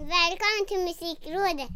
Välkommen till Musikrådet!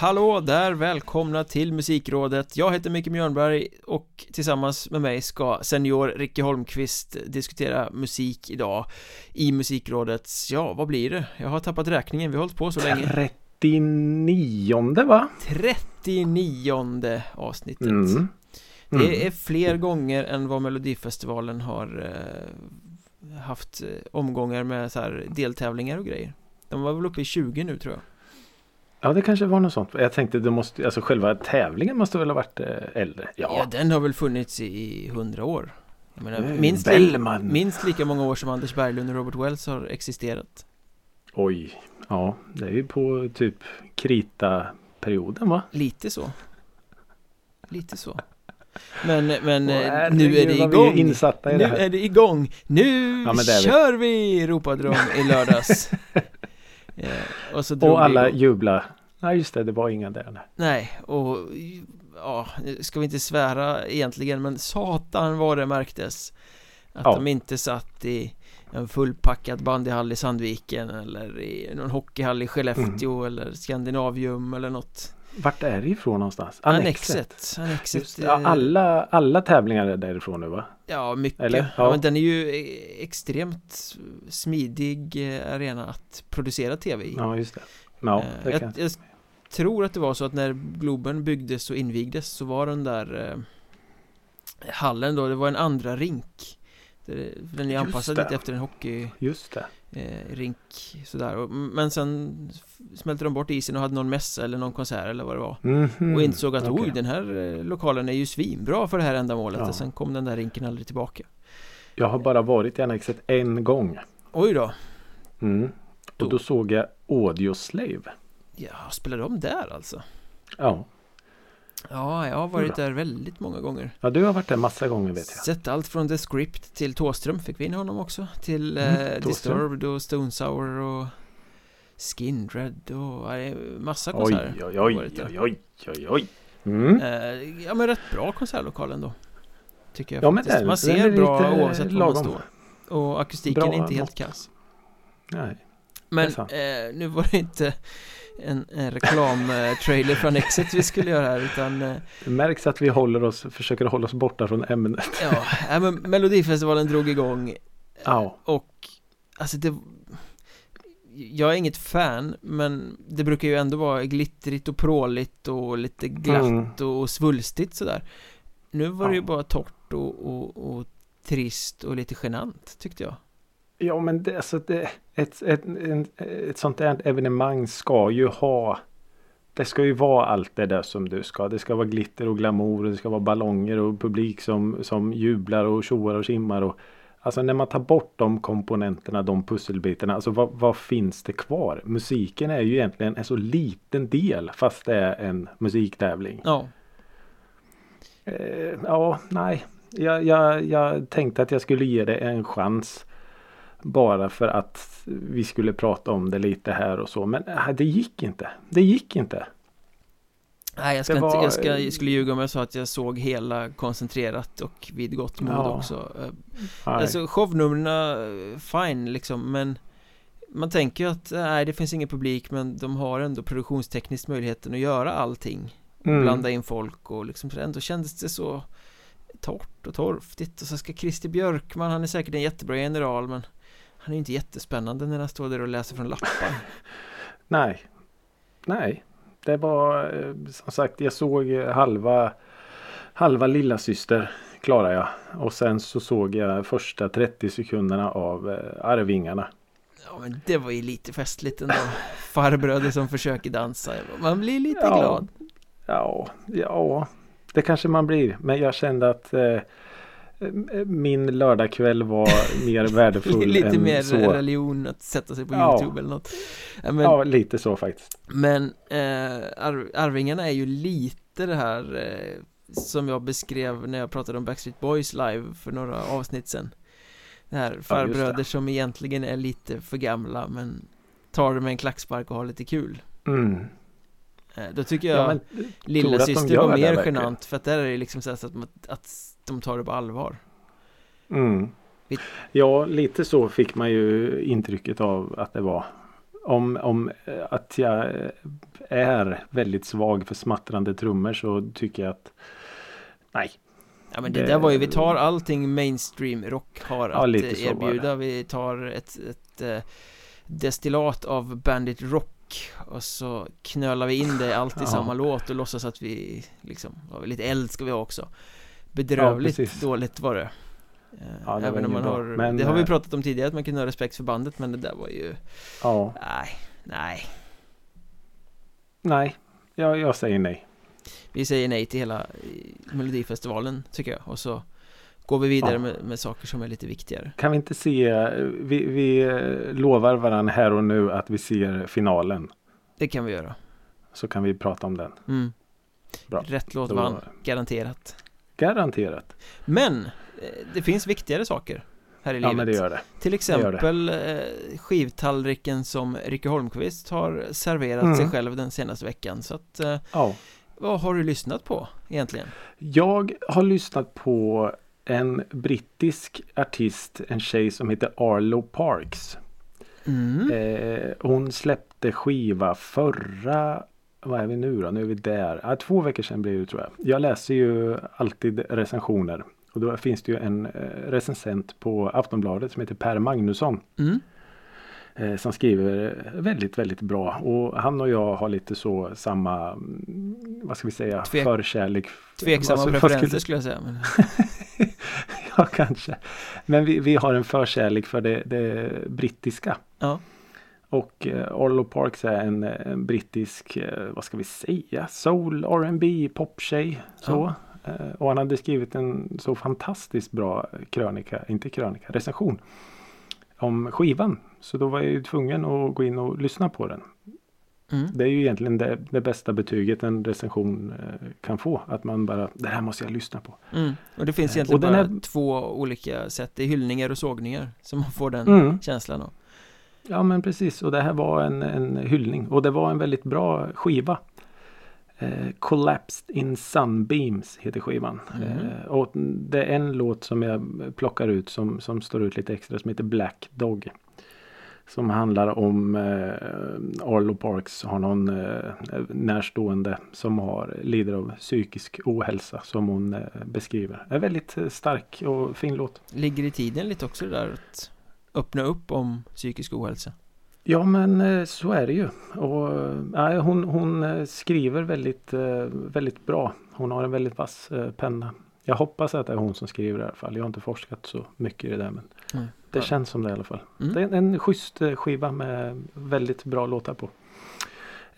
Hallå där, välkomna till Musikrådet. Jag heter Micke Mjörnberg och tillsammans med mig ska senior Ricke Holmqvist diskutera musik idag I Musikrådets, ja vad blir det? Jag har tappat räkningen, vi har hållit på så länge. 39 va? 39 avsnittet. Mm. Det är fler gånger än vad Melodifestivalen har eh, haft eh, omgångar med så här deltävlingar och grejer. De var väl uppe i 20 nu tror jag Ja det kanske var något sånt. Jag tänkte det måste, alltså själva tävlingen måste väl ha varit eh, äldre? Ja, Ja. den har väl funnits i hundra år Jag menar, Mm, minst, Bellman. minst lika många år som Anders Berglund och Robert Wells har existerat Oj. Ja det är ju på typ krita-perioden va? Lite så Lite så Men, men Åh, eh, nu är det vad vi igång är Nu det är det igång! Nu Ja, det kör vi! ropade de i lördags Och så Och alla igång. jublar. Nej just det, det var inga där. nej. Nej, och ja, ska vi inte svära egentligen men satan vad det märktes Att Ja. de inte satt i en fullpackad bandyhall i Sandviken eller i någon hockeyhall i Skellefteå Mm. eller Skandinavium eller något Vart är det ifrån någonstans? Annexet Annexet Just, det. ja, eh, alla, alla tävlingar är därifrån nu va? Ja, mycket Eller? Ja. Ja. men den är ju eh, extremt smidig eh, arena att producera tv i Ja just det. Ja, Eh, det jag, jag tror att det var så att när Globen byggdes och invigdes så var den där eh, hallen då, det var en andra rink Den är anpassad lite efter en hockeyrink Just det. Eh, rink sådär Och- Men sen smälte de bort isen och hade någon mässa eller någon konsert eller vad det var Mhm, Och insåg att okej. oj, den här eh, lokalen är ju svinbra för det här ändamålet Ja. och sen kom den där rinken aldrig tillbaka Jag har bara varit i Annexet en gång. Oj då, Mm. Och då såg jag Audio Slave. ja, spelar de där alltså? Ja. Ja, jag har varit där väldigt många gånger ja, du har varit där massa gånger vet jag. Sett allt från The Script till Tåström fick vi in honom också Till Mm, eh. Disturbed och Stone Sour och Skindred och ja, massa Oj, konserter oj, oj, där. oj, oj, oj, oj. Mm. Eh, Ja men rätt bra konsertlokal ändå Tycker jag Ja, men faktiskt den- Man den ser bra oavsett var man står Och akustiken Bra är inte helt kass Nej. Men eh, nu var det inte en, en reklamtrailer från Exit vi skulle göra här utan eh, Det märks att vi håller oss, försöker hålla oss borta från ämnet. Ja, men Melodifestivalen drog igång Ja. Och alltså det Jag är inget fan men det brukar ju ändå vara glittrigt och pråligt och lite glatt Mm. och svulstigt sådär Nu var det ju bara torrt och, och, och trist och lite genant tyckte jag Ja men det, alltså det, ett, ett, en, ett sånt där evenemang ska ju ha Det ska ju vara allt det där som du ska. Det ska vara glitter och glamour. Det ska vara ballonger och publik som, som jublar och tjoar och simmar. Och, alltså när man tar bort de komponenterna, de pusselbitarna. Alltså vad, vad finns det kvar? Musiken är ju egentligen en så liten del fast det är en musiktävling. Ja, Eh, ja, nej. Jag, jag, jag tänkte att jag skulle ge det en chans. Bara för att vi skulle prata om det lite här och så. Men äh, det gick inte. Det gick inte. nej jag, ska inte, var- jag, ska, jag skulle ljuga om jag sa att jag såg hela koncentrerat och vid gott mod Ja. också Eh. Alltså shownumren, eh, fine liksom men Man tänker ju att nej det finns ingen publik men de har ändå produktionstekniskt möjligheten att göra allting Mm. Blanda in folk och liksom för ändå kändes det så Torrt och torftigt och så ska Christer Björkman, han är säkert en jättebra general men Han är ju inte jättespännande när han står där och läser från lappar Nej. Nej. Det var eh, som sagt jag såg eh, halva halva lilla syster klarar jag. Och sen så såg jag första 30 sekunderna av eh, Arvingarna. Ja men det var ju lite festligt ändå Farbröder som försöker dansa Man blir lite Ja. glad Ja, ja, det kanske man blir. Men jag kände att eh, min lördagkväll var mer värdefull Lite mer så. religion att sätta sig på Ja. Youtube eller något ja, men, Ja, lite så faktiskt. Men eh, Ar- Arvingarna är ju lite det här eh, som jag beskrev när jag pratade om Backstreet Boys live för några avsnitt sen Det här farbröder som egentligen är lite för gamla men tar det med en klackspark och har lite kul Mm. Eh, Då tycker jag Ja, men, lilla syster var det mer genant för att där är det liksom så att, att de tar det på allvar mm. Ja, lite så fick man ju intrycket av att det var. Om, om eh, att jag eh, är väldigt svag för smattrande trummor så tycker jag att nej, Ja men det, Det- där var ju, vi tar allting mainstream rock har Ja, att erbjuda Vi tar ett, ett eh, destillat av Bandit Rock Och så knölar vi in det allt i Ja. samma låt och låtsas att vi liksom, lite eld ska vi ha också Bedrövligt precis. dåligt var det Eh, Ja, det var Även om man har. Men, det har vi eh, pratat om tidigare att man kunde ha respekt för bandet men det där var ju, ja, nej, nej nej, jag, jag säger nej. Vi säger nej till hela eh, Melodifestivalen tycker jag och så Går vi vidare Ja. med, med saker som är lite viktigare Kan vi inte se, vi, vi eh, lovar varandra här och nu att vi ser finalen. Det kan vi göra Så kan vi prata om den. mm. Bra. Rätt låt vann, garanterat Garanterat. Men eh, det finns viktigare saker här i Ja livet men det gör det. Till gör det. exempel eh, skivtallriken som Ricky Holmqvist har serverat Mm. sig själv den senaste veckan Så att, eh, Ja. vad har du lyssnat på egentligen? Jag har lyssnat på en brittisk artist, en tjej som heter Arlo Parks. Mm. Eh, hon släppte skiva förra, vad är vi nu då? Nu är vi där. Ja, två veckor sedan blir det tror jag. Jag läser ju alltid recensioner. Och då finns det ju en eh, recensent på Aftonbladet som heter Per Magnusson. Mm. Eh, som skriver väldigt, väldigt bra. Och han och jag har lite så samma, mm, vad ska vi säga, Tvek- förkärlek. Tveksamma vad preferenser skulle- skulle jag säga men... Ja, kanske. Men vi, vi har en förkärlek för det, det brittiska. Ja, Och eh, Arlo Parks är en, eh, en brittisk, eh, vad ska vi säga, soul, R&B, poptjej. Så. Eh, och han hade skrivit en så fantastiskt bra krönika, inte krönika, recension. Om skivan. Så då var jag ju tvungen att gå in och lyssna på den. mm. Det är ju egentligen det, det bästa betyget en recension eh, kan få. Att man bara, det här måste jag lyssna på. Mm. Och det finns Eh, egentligen och bara är- två olika sätt Det är hyllningar och sågningar Som man får den Mm. känslan av Ja men precis och det här var en, en hyllning och det var en väldigt bra skiva. Eh, Collapsed in Sunbeams heter skivan. Mhm. Eh, och det är en låt som jag plockar ut som, som står ut lite extra som heter Black Dog. Som handlar om eh, Arlo Parks har någon eh, närstående som har lider av psykisk ohälsa som hon eh, beskriver. En väldigt eh, stark och fin låt. Ligger i tiden lite också det där att öppna upp om psykisk ohälsa Ja men eh, så är det ju. Och, eh, nej, hon, hon eh, skriver väldigt, väldigt bra. Hon har en väldigt vass penna. Jag hoppas att det är hon som skriver i alla fall. Jag har inte forskat så mycket i det där men Mm. det känns som det i alla fall. Mm. Det är en, schysst skiva med väldigt bra låtar på.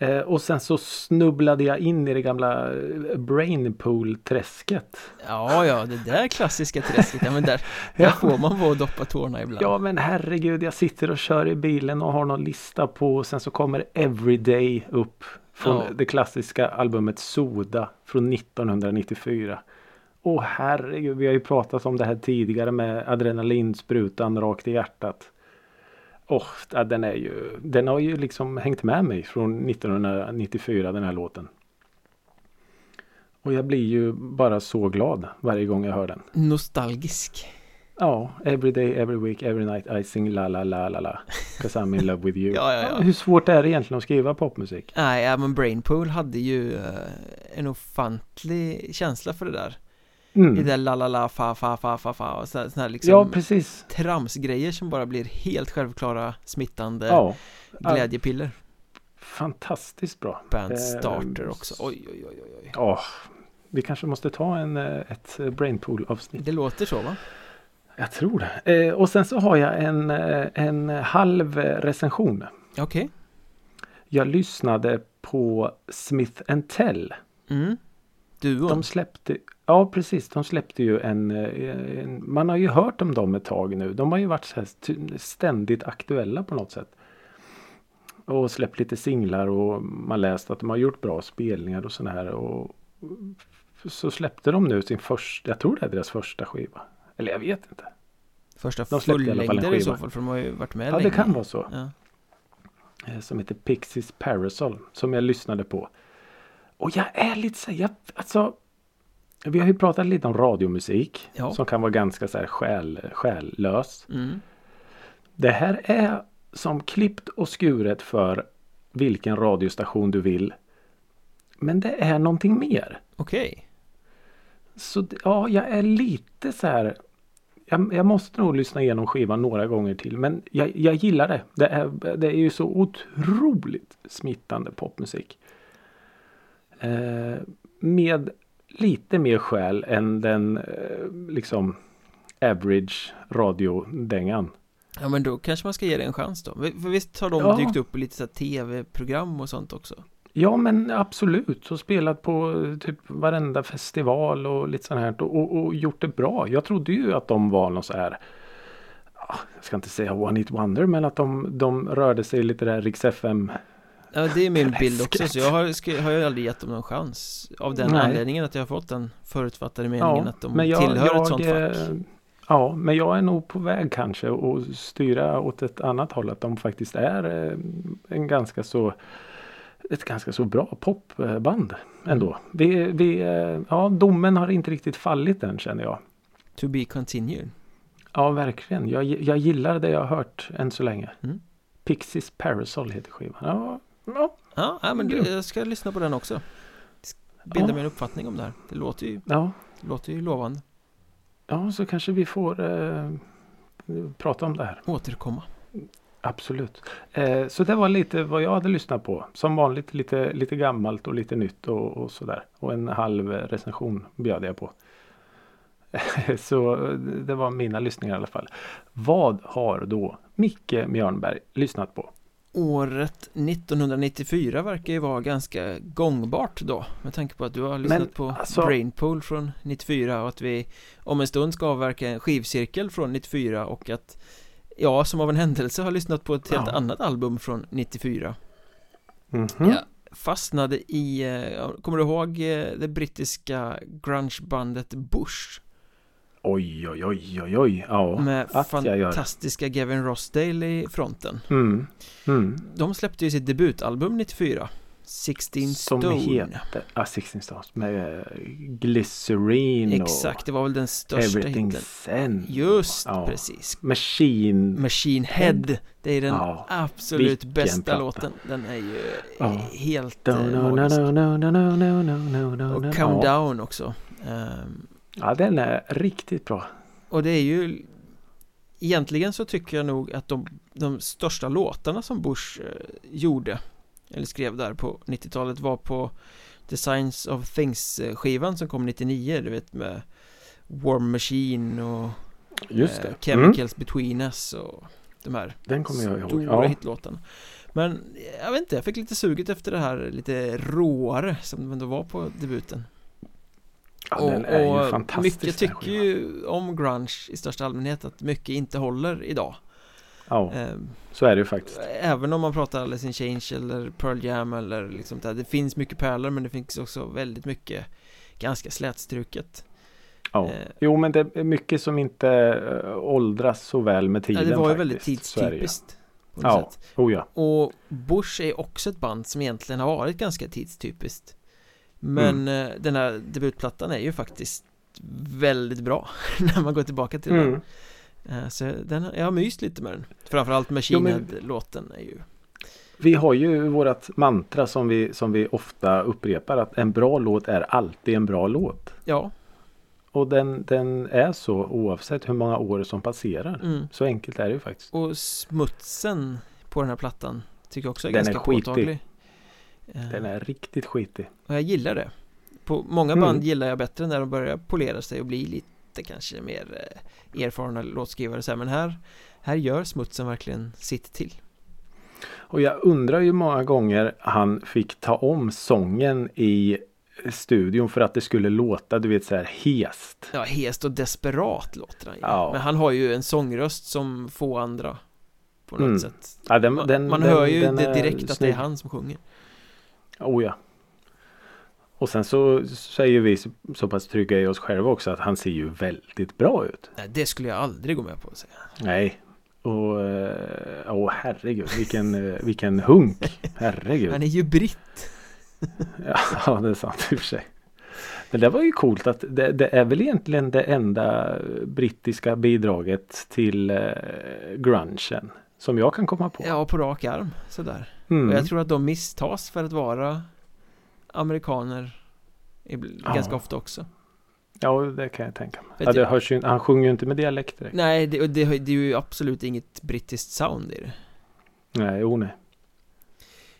Eh, och sen så snubblade jag in i det gamla eh, Brainpool-träsket. Ja, ja, det där klassiska träsket, ja men där, där Ja. får man vara och doppa tårna ibland Ja men herregud, jag sitter och kör i bilen och har någon lista på och sen så kommer Everyday upp från Ja. det klassiska albumet Soda från 1994. Åh herregud, vi har ju pratat om det här tidigare med adrenalinsprutan rakt i hjärtat. Ja, den är ju, den har ju liksom hängt med mig från 1994 den här låten. Och jag blir ju bara så glad varje gång jag hör den. Nostalgisk Ja, every day, every week, every night I sing la la la la la. Cause I'm in love with you. Ja, ja, ja. Hur svårt är det egentligen att skriva popmusik? Nej, ja, men Brainpool hade ju eh, en ofantlig känsla för det där Mm. Det där la la la fa fa fa fa fa och sådär, sådär liksom Ja, precis. tramsgrejer som bara blir helt självklara smittande Ja, glädjepiller fantastiskt bra. Band Eh, starter också, oj oj oj oj oj Ja, vi kanske måste ta en, eh, ett eh, Brainpool avsnitt. Det låter så va? Jag tror det. Eh, och sen så har jag en, eh, en halv recension. Okej Jag lyssnade på Smith Tell. mm. Duon De släppte, ja precis, de släppte ju en, eh, en, man har ju hört om dem ett tag nu. De har ju varit ständigt aktuella på något sätt. Och släppt lite singlar och man läst att de har gjort bra spelningar och sådana här. Och så släppte de nu sin första, jag tror det är deras första skiva. Eller jag vet inte. Första släppte i fullängdare i så fall för de har ju varit med Ja länge det kan vara så. ja. eh, som heter Pixies Parasol som jag lyssnade på. Och jag är lite så här, jag, alltså vi har ju pratat lite om radiomusik Ja. som kan vara ganska så här själ, själlös. Mm. Det här är som klippt och skuret för vilken radiostation du vill. Men det är någonting mer. Okej. Så det- ja, jag är lite så här. Jag, jag måste nog lyssna igenom skivan några gånger till. Men jag, jag gillar det. Det är, det är ju så otroligt smittande popmusik. Eh, med lite mer själ än den eh, liksom average radiodängan. Ja men då kanske man ska ge det en chans då. För visst har de Ja. dykt upp i lite så tv-program och sånt också? Ja men absolut. Och spelat på eh, typ varenda festival och lite sånt här. Och, och, gjort det bra. Jag trodde ju att de var någon så här. ja, Jag ska inte säga one hit wonder men att de, de rörde sig lite där Rix FM. Ja det är min bild också så jag har, har ju aldrig gett dem någon chans Av den Nej. anledningen att jag har fått den förutfattade meningen att de jag, tillhör jag, ett sånt eh, fack Ja men jag är nog på väg kanske att styra åt ett annat håll. Att de faktiskt är eh, en ganska så ett ganska så bra popband ändå. Vi, vi, eh, ja, domen har inte riktigt fallit än känner jag. To be continued Ja, verkligen. Jag, jag gillar det jag har hört än så länge. Mm. Pixies Parasol heter skivan. Ja, ja, Ja, men det, jag ska lyssna på den också Bilda Ja. mig en uppfattning om det här Det låter ju, ja, det låter ju lovande ja, så kanske vi får eh, prata om det här. Återkomma Absolut. Eh, så det var lite vad jag hade lyssnat på. Som vanligt lite, lite gammalt och lite nytt och, och sådär. Och en halv recension bjöd jag på. så eh, det var mina lyssningar i alla fall. Vad har då Micke Mjörnberg lyssnat på? Året 1994 verkar ju vara ganska gångbart då Med tanke på att du har lyssnat på alltså- Brainpool från 94 och att vi om en stund ska avverka en skivcirkel från 94 och att jag som av en händelse har lyssnat på ett helt Ja. annat album från 94 Mhm. Jag fastnade i, eh, kommer du ihåg eh, det brittiska grungebandet Bush? Oj, oj, oj, oj, oj. Ja, Med fantastiska Gavin Rossdale i fronten Mm. Mm. De släppte ju sitt debutalbum 94 16 Som Stone heter ah, 16 Stones med eh, Glycerine Exakt, det var väl den största Everything hitten Sen. Just Ja. precis Machine. Machine Head Det är den Ja, absolut vilken bästa platta. låten Den är ju Ja. helt No, eh, no, magisk no, no, no, no, no, no, no, no. Och Come ja. Down också ja, den är riktigt bra. Och det är ju Egentligen så tycker jag nog att de, de största låtarna som Bush eh, gjorde Eller skrev där på 90-talet var på The Signs of Things eh, skivan som kom 99 Du vet med War Machine och Just eh, det. Mm. Chemicals Between Us och de här Den kommer jag ihåg. stora Ja. hitlåtarna Men jag vet inte, jag fick lite suget efter det här lite råare som det ändå var på debuten Ja, ju fantastisk. mycket tycker ju om grunge i största allmänhet att mycket inte håller idag Ja, Ehm, så är det ju faktiskt. Även om man pratar Alice in Change eller Pearl Jam eller liksom det, här. det finns mycket pärlor men det finns också väldigt mycket ganska slätstruket Ja. eh, Jo, men det är mycket som inte äh, åldras så väl med ja, tiden Det var ju väldigt tidstypiskt Ja, oh ja. Och Bush är också ett band som egentligen har varit ganska tidstypiskt Men Mm. eh, den här debutplattan är ju faktiskt väldigt bra när man går tillbaka till Mm. den Eh, Så den, jag har myst lite med den Framförallt Machine Jo, men- Head-låten är ju Vi har ju vårat mantra som vi, som vi ofta upprepar att en bra låt är alltid en bra låt. Ja, Och den, den är så oavsett hur många år som passerar. mm. Så enkelt är det ju faktiskt. Och smutsen på den här plattan Tycker jag också är Den är ganska skitig. påtaglig Den är riktigt skitig. Och jag gillar det På många Mm. band gillar jag bättre när de börjar polera sig och bli lite kanske mer eh, erfarna låtskrivare så här. Men här Här gör smutsen verkligen sitt till Och jag undrar ju många gånger han fick ta om sången i studion för att det skulle låta du vet så här hest. Ja, hest och desperat låter han ju Ja. Men han har ju en sångröst som få andra På något Mm. sätt Ja, den, Man, den, man den, hör ju direkt att det är han som sjunger Oh ja. Och sen så säger vi så, pass trygga i oss själva också att han ser ju väldigt bra ut. Nej, det skulle jag aldrig gå med på att säga Nej. Och eh, åh herregud vilken, eh, vilken hunk. Herregud. Han är ju britt. Ja det är sant i och för sig. Men det var ju coolt att det, det är väl egentligen det enda brittiska bidraget till eh, grungen. Som jag kan komma på. Ja, på rak arm sådär. Mm. Och jag tror att de misstas för att vara amerikaner ibl- Ja. ganska ofta också. Ja det kan jag tänka mig. Ja, det hörs ju, han sjunger ju inte med dialekt direkt. Nej, det, det, det är ju absolut inget brittiskt sound i det. Nej, jo nej.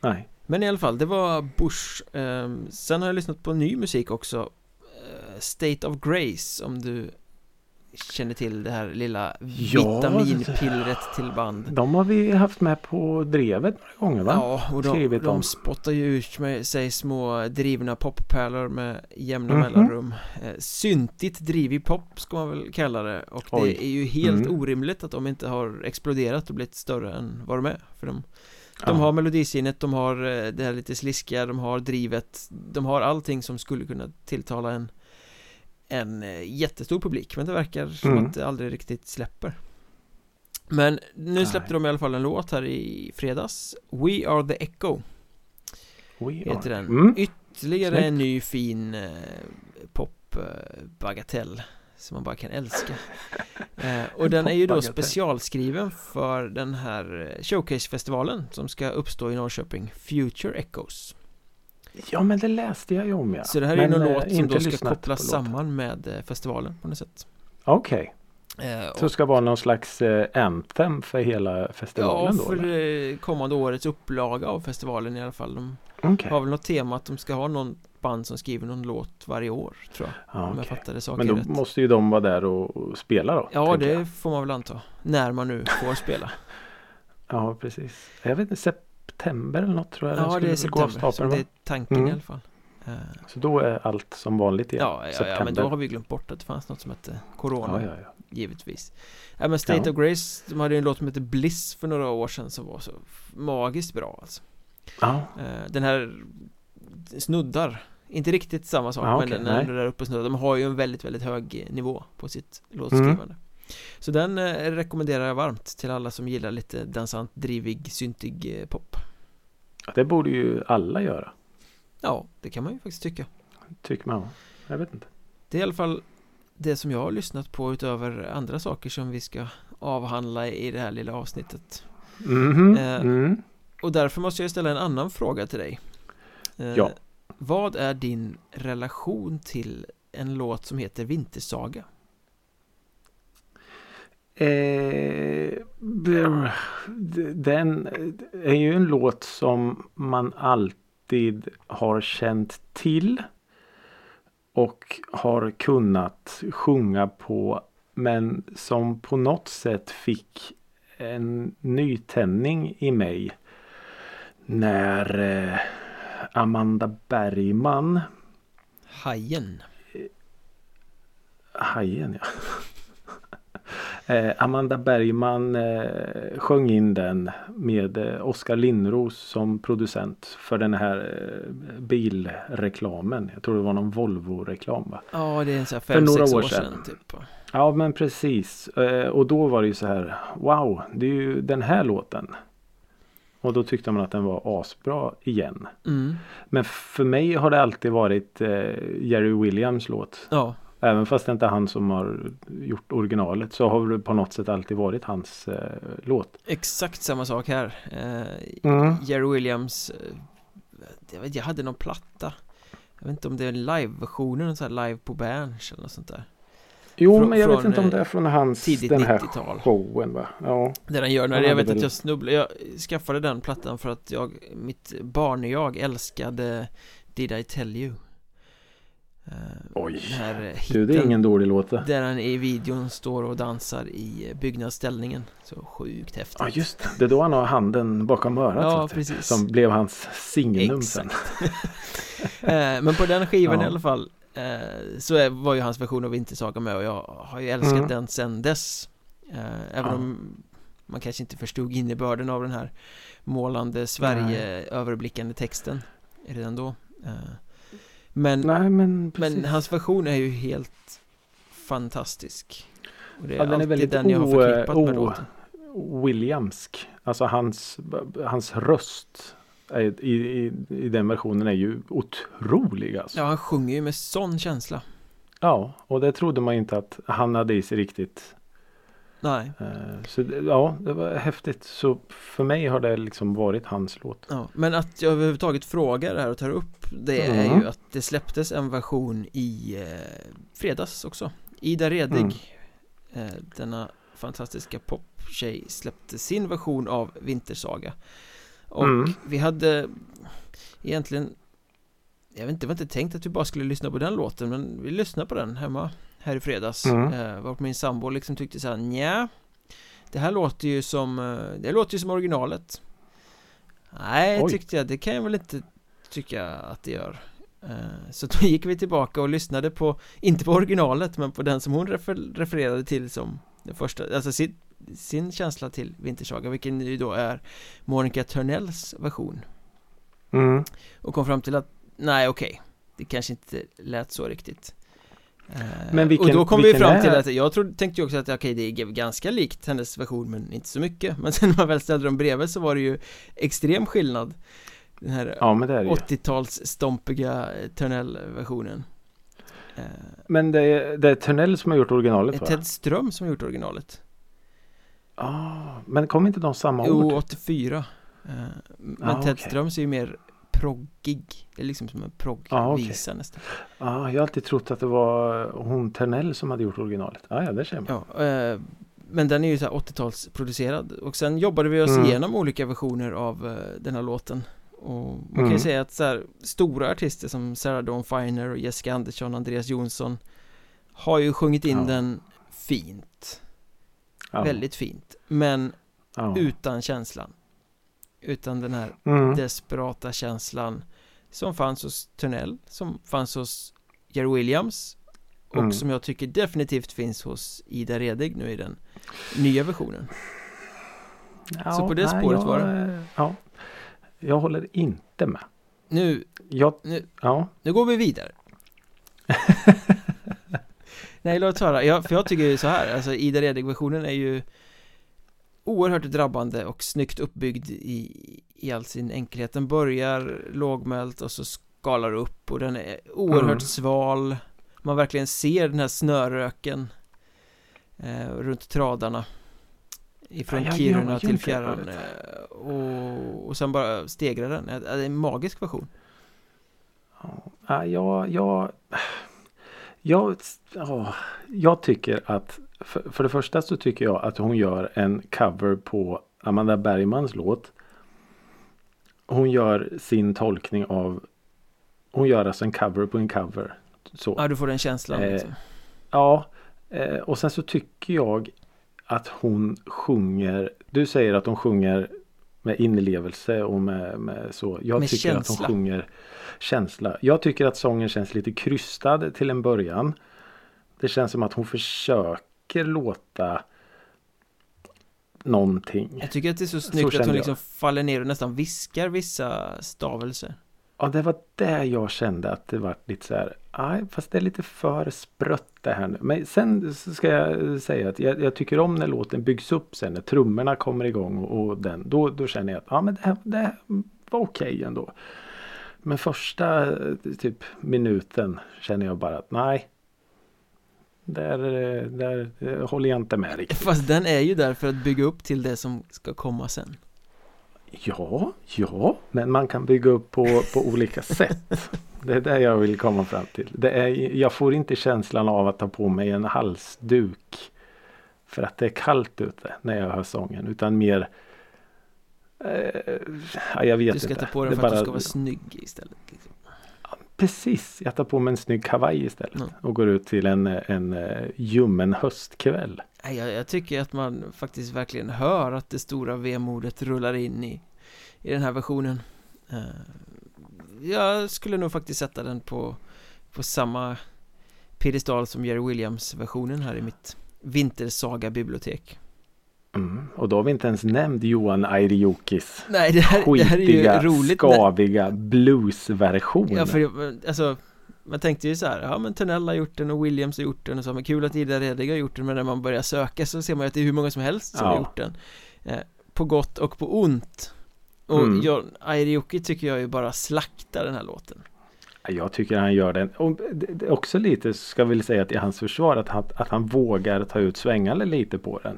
Nej. Men i alla fall, det var Bush. Ehm, sen har jag lyssnat på ny musik också. Eh, State of Grace, om du känner till det här lilla Ja, vitaminpillret till band. De har vi haft med på drevet några gånger va? Ja, och de, Skrivit de spottar ju ut med sig små drivna poppärlor med jämna Mhm. mellanrum eh, Syntigt drivig pop ska man väl kalla det Och Oj. det är ju helt Mm. orimligt att de inte har exploderat och blivit större än vad de är För de, de har melodisinnet, de har eh, det här lite sliskiga, de har drivet De har allting som skulle kunna tilltala en En eh, jättestor publik Men det verkar som Mm. att det aldrig riktigt släpper Men nu släppte Nej. de i alla fall en låt här i fredags We Are The Echo We heter are- den. Mm. Ytterligare Snyggt. en ny fin eh, pop eh, Som man bara kan älska eh, Och den är ju då Popbagatell. specialskriven för den här eh, Showcase-festivalen Som ska uppstå i Norrköping Future Echoes Ja men det läste jag ju om ja. Så det här är Men, någon eh, låt som då ska kopplas samman med eh, festivalen på något sätt Okej. eh, Så det ska vara någon slags eh, anthem för hela Ja, festivalen då? för eller? eh, kommande årets upplaga av festivalen i alla fall De Okej. har väl något tema att de ska ha någon band som skriver någon låt varje år tror jag Ja, Om jag fattade saker Men då rätt måste ju de vara där och, spela då? Ja, det jag. får man väl anta. När man nu får spela. Ja precis. Jag vet inte, september eller något tror jag ja, det är september. Som det är tanken Mm. i alla fall. Eh, Så då är allt som vanligt igen? ja, ja, ja, men då har vi glömt bort att det fanns något som hette Corona. ja, ja, ja. Givetvis. Ja, men State of Grace, de hade ju en låt som hette Bliss för några år sedan som var så magiskt bra alltså. ja. Eh, den här snuddar. Inte riktigt samma sak, Ja, men den är där uppe snuddar. De har ju en väldigt, väldigt hög nivå på sitt låtskrivande. Mm. Så den eh, rekommenderar jag varmt till alla som gillar lite dansant, drivig, syntig eh, pop. Det borde ju alla göra. Ja, det kan man ju faktiskt tycka. Tycker man. Jag vet inte. Det är i alla fall det som jag har lyssnat på utöver andra saker som vi ska avhandla i det här lilla avsnittet. Mhm. Eh, Mm. Och därför måste jag ställa en annan fråga till dig. Eh, Ja. Vad är din relation till en låt som heter Vintersaga? Eh, den är ju en låt som man alltid har känt till. Och har kunnat sjunga på. Men som på något sätt fick en nytändning i mig. När eh, Amanda Bergman Hajen Hajen ja. Eh, Amanda Bergman eh, sjöng in den med eh, Oskar Lindros som producent för den här eh, bilreklamen. Jag tror det var någon Volvo-reklam va? Ja, det är en sån här För fem, några sex år år sedan. sedan typ Ja men precis. Eh, och då var det ju så här. Wow, det är ju den här låten. Och då tyckte man att den var asbra igen. mm. Men för mig har det alltid varit eh, Jerry Williams låt. Ja, Även fast det inte är han som har gjort originalet så har det på något sätt alltid varit hans eh, låt. exakt samma sak här eh, Mm. Jerry Williams eh, jag, vet, jag hade någon platta Jag vet inte om det är live-versionen, live på Berns eller något sånt där Jo Frå- men jag vet från, inte om eh, det är från hans tidigt den här 90-tal. showen va? Ja. Det den gör när Han jag vet att väl- jag snubblade Jag skaffade den plattan för att jag Mitt barn och jag älskade Did I tell you Eh, Oj. Den här eh, Du det är ingen dålig låt. Där han i videon står och dansar i eh, byggnadsställningen Så sjukt häftigt Ja just det. Det är då han har handen bakom örat. Ja, så precis. Som blev hans signum sen. Exakt Eh, Men på den skivan Ja. i alla fall eh, Så var ju hans version av Vintersaga med och jag har ju älskat Mm. den sen dess Eh, Även Ja. om man kanske inte förstod innebörden av den här målande Sverige-överblickande texten redan då Eh, Men, Nej men men hans version är ju helt fantastisk och det är Ja, den är väldigt den jag har o- förknippat med o- låten Williamsk. Alltså hans, hans röst är, i, i, i den versionen är ju otrolig alltså. Ja, han sjunger ju med sån känsla. Ja, och det trodde man inte att han hade i sig riktigt. Nej. Eh, Så ja, det var häftigt. Så för mig har det liksom varit hans låt. Ja, men att jag överhuvudtaget frågar det här och tar upp det är Mm. ju att det släpptes en version i eh, fredags också Ida Redig eh, Denna fantastiska poptjej släppte sin version av Vintersaga Och Mm. vi hade egentligen Jag vet inte, det var inte tänkt att vi bara skulle lyssna på den låten men vi lyssnade på den hemma här i fredags Mm. eh, Varpå min sambo liksom tyckte såhär nja Det här låter ju som, eh, det låter ju som originalet Nej, Oj. tyckte jag, det kan jag väl inte tycka att det gör Eh, Så då gick vi tillbaka och lyssnade på, inte på originalet men på den som hon refer, refererade till som den första, alltså sin, sin känsla till Vintersaga vilken ju då är Monica Törnells version Mm. och kom fram till att nej okej Det kanske inte lät så riktigt Men vilken- Och då kom vi fram är- till att jag trodde, tänkte ju också att okej det är ganska likt hennes version men inte så mycket Men sen när man väl ställde dem bredvid så var det ju extrem skillnad Den här Ja, men det är det ju. 80-tals stompiga Törnell-versionen eh, Men det är, det är Törnell som har gjort originalet va? Ted Ström som har gjort originalet Ah, men kom inte de samma Jo, år? 84 eh, Men Ah, Ted okej. Ströms är ju mer proggig Det är liksom som en Ah, okej. proggvisa nästan Ja, jag har alltid trott att det var hon Törnell som hade gjort originalet. Ah, ja, det ser man. Ja, eh, men den är ju så här 80-talsproducerad och sen jobbade vi oss Mm. igenom olika versioner av eh, den här låten och man kan ju Mm. säga att så här, stora artister som Sarah Dawn Finer och Jessica Andersson, Andreas Jonsson har ju sjungit in Ja. den fint, Ja. väldigt fint, men ja. utan känslan utan den här Mm. desperata känslan som fanns hos Törnell, som fanns hos Jerry Williams och Mm. som jag tycker definitivt finns hos Ida Redig nu i den nya versionen. Ja, Så på det nej, spåret jag, var det. Ja. Jag håller inte med. Nu, Jag, nu, ja. nu går vi vidare. Nej, låt höra. Jag, för jag tycker ju så här, alltså Ida Redig-versionen är ju oerhört drabbande och snyggt uppbyggd i, i all sin enkelhet. Den börjar lågmält och så skalar upp och den är oerhört Mm. sval. Man verkligen ser den här snöröken eh, runt tradarna. Ifrån Ja, Kiruna till fjärran. eh, Och, och sen bara stegrar den. Det är en magisk version. Ja, jag, jag, jag, ja, jag tycker att för, för det första så tycker jag att hon gör en cover på Amanda Bergmans låt. Hon gör sin tolkning av Hon gör alltså en cover på en cover. Så. Ja, du får den känslan Eh, liksom. Ja, eh, och sen så tycker jag att hon sjunger. Du säger att hon sjunger med inlevelse och med, med så. Jag Med tycker att känsla. hon sjunger känsla. Jag tycker att sången känns lite krystad till en början. Det känns som att hon försöker låta någonting. Jag tycker att det är så Så snyggt att kände hon jag. liksom faller ner och nästan viskar vissa stavelser. Ja, det var där jag kände att det var lite så här. Nej, fast det är lite för sprött det här nu. Men sen så ska jag säga att jag, jag tycker om när låten byggs upp sen. När trummorna kommer igång och, och den. Då, då känner jag att ja, men det, här, det här var okej ändå. Men första typ minuten känner jag bara att nej. Där, eh, där eh, håller jag inte med riktigt. Fast den är ju där för att bygga upp till det som ska komma sen. Ja, ja, men man kan bygga upp på, på olika sätt. Det är det jag vill komma fram till. Det är, jag får inte känslan av att ta på mig en halsduk. För att det är kallt ute när jag hör sången. Utan mer... Eh, ja, jag vet Du ska inte. ta på den Det för att du bara- ska vara snygg istället. Liksom. Precis, jag tar på mig en snygg kavaj istället. Mm. Och går ut till en, en eh, ljummen höstkväll. Jag, jag tycker att man faktiskt verkligen hör att det stora vemodet rullar in i, i den här versionen. Eh, jag skulle nog faktiskt sätta den på, på samma piedestal som Jerry Williams-versionen här i mitt Vintersaga-bibliotek. Mm. Och då har vi inte ens nämnt Johan Airiokis Nej, det här, det här är ju skitiga, roligt. skaviga bluesversion. Ja, för alltså Man tänkte ju så här, ja men Tunnell har gjort den och Williams har gjort den och så, men kul att Ida Redig har gjort den Men när man börjar söka så ser man ju att det är hur många som helst som Ja. har gjort den eh, På gott och på ont Och Mm. John Airioki tycker jag ju bara slaktar den här låten Jag tycker han gör den. Och också lite, ska vi säga till hans försvar, att han, att han vågar ta ut svängarna lite på den.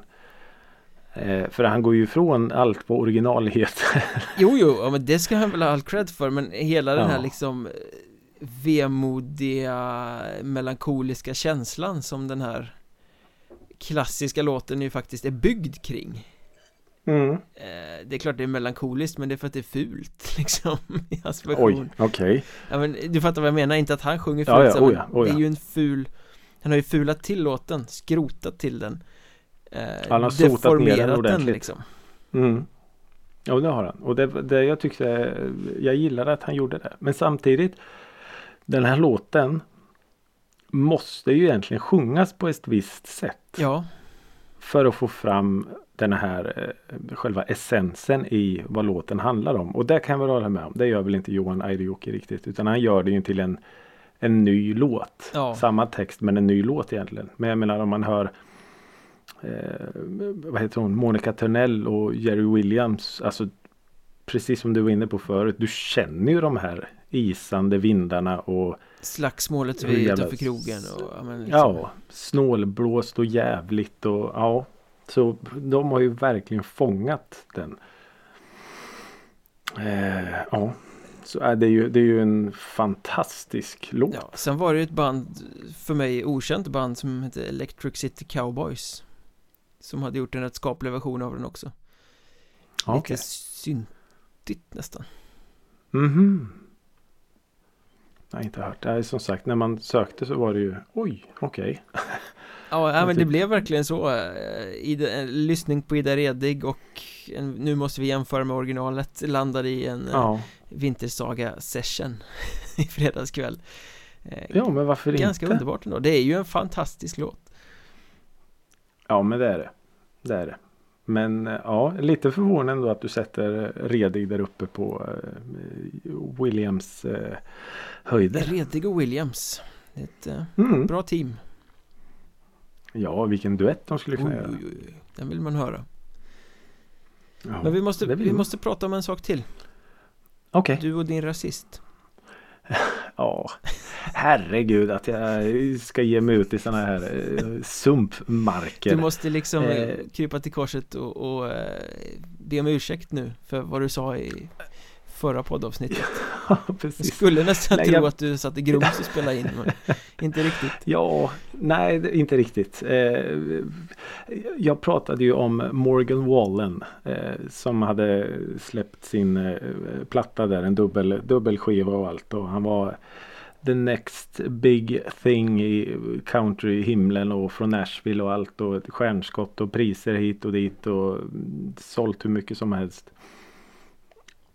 Eh, för han går ju ifrån allt på originallighet. Jo, jo, ja, men det ska han väl ha all cred för Men hela den här Ja. liksom eh, Vemodiga Melankoliska känslan som den här Klassiska låten ju faktiskt är byggd kring Mm. eh, Det är klart det är melankoliskt men det är för att det är fult liksom I hans version Oj, okej. ja, men Du fattar vad jag menar, inte att han sjunger Ja, fult ja, så, oh ja, oh Det är ja. ju en ful Han har ju fulat till låten, skrotat till den eh, Han har sotat ner den ordentligt. liksom Mm. Ja det har han. Och det, det jag tyckte, jag gillade att han gjorde det. Men samtidigt, den här låten måste ju egentligen sjungas på ett visst sätt. Ja, För att få fram den här eh, själva essensen i vad låten handlar om. Och det kan jag väl hålla med om. Det gör väl inte Johan Airioki riktigt. Utan han gör det ju till en, en ny låt. Ja. Samma text men en ny låt egentligen. Men jag menar om man hör vad heter hon? Monica Törnell och Jerry Williams. Alltså precis som du var inne på förut. Du känner ju de här isande vindarna och slagsmålet vid jävla- utanför krogen och ja, men liksom, Ja, snålblåst och jävligt och ja. Så de har ju verkligen fångat den. Eh, ja, så är det, ju, det är ju en fantastisk låt. Ja, sen var det ju ett band för mig okänt band som hette Electric City Cowboys Som hade gjort en rätt skaplig version av den också Lite syntigt nästan Mhm. Jag har inte hört. Det som sagt när man sökte så var det ju oj, okej. Ja, ja men det blev verkligen så eh, Ida, en lyssning på Ida Redig och en, nu måste vi jämföra med originalet landade i en eh, Ja. Vintersaga session i fredags kväll Eh, ja, men varför Ganska inte? underbart ändå, det är ju en fantastisk låt Ja, men det är det. Det är det. Men eh, ja, lite förvånande ändå att du sätter eh, Redig där uppe på eh, Williams höjder. Redig och Williams Det är ett Mm. bra team Ja, vilken duett de skulle kunna oj, göra. oj, oj. Den vill man höra Ja, Men vi måste, vi måste prata om en sak till Okej. Du och din rasist Ja, herregud att jag ska ge mig ut i sådana här eh, sumpmarker. Du måste liksom eh, Eh. krypa till korset och, och be om ursäkt nu för vad du sa i förra poddavsnittet Ja, Jag skulle nästan Nej, tro jag- att du satt i grums och spelade in men inte riktigt Ja, nej inte riktigt. Eh, jag pratade ju om Morgan Wallen eh, som hade släppt sin eh, platta där, en dubbel, dubbelskiva och allt. Och han var the next big thing i country-himlen och från Nashville och allt och ett stjärnskott och priser hit och dit och mm, sålt hur mycket som helst.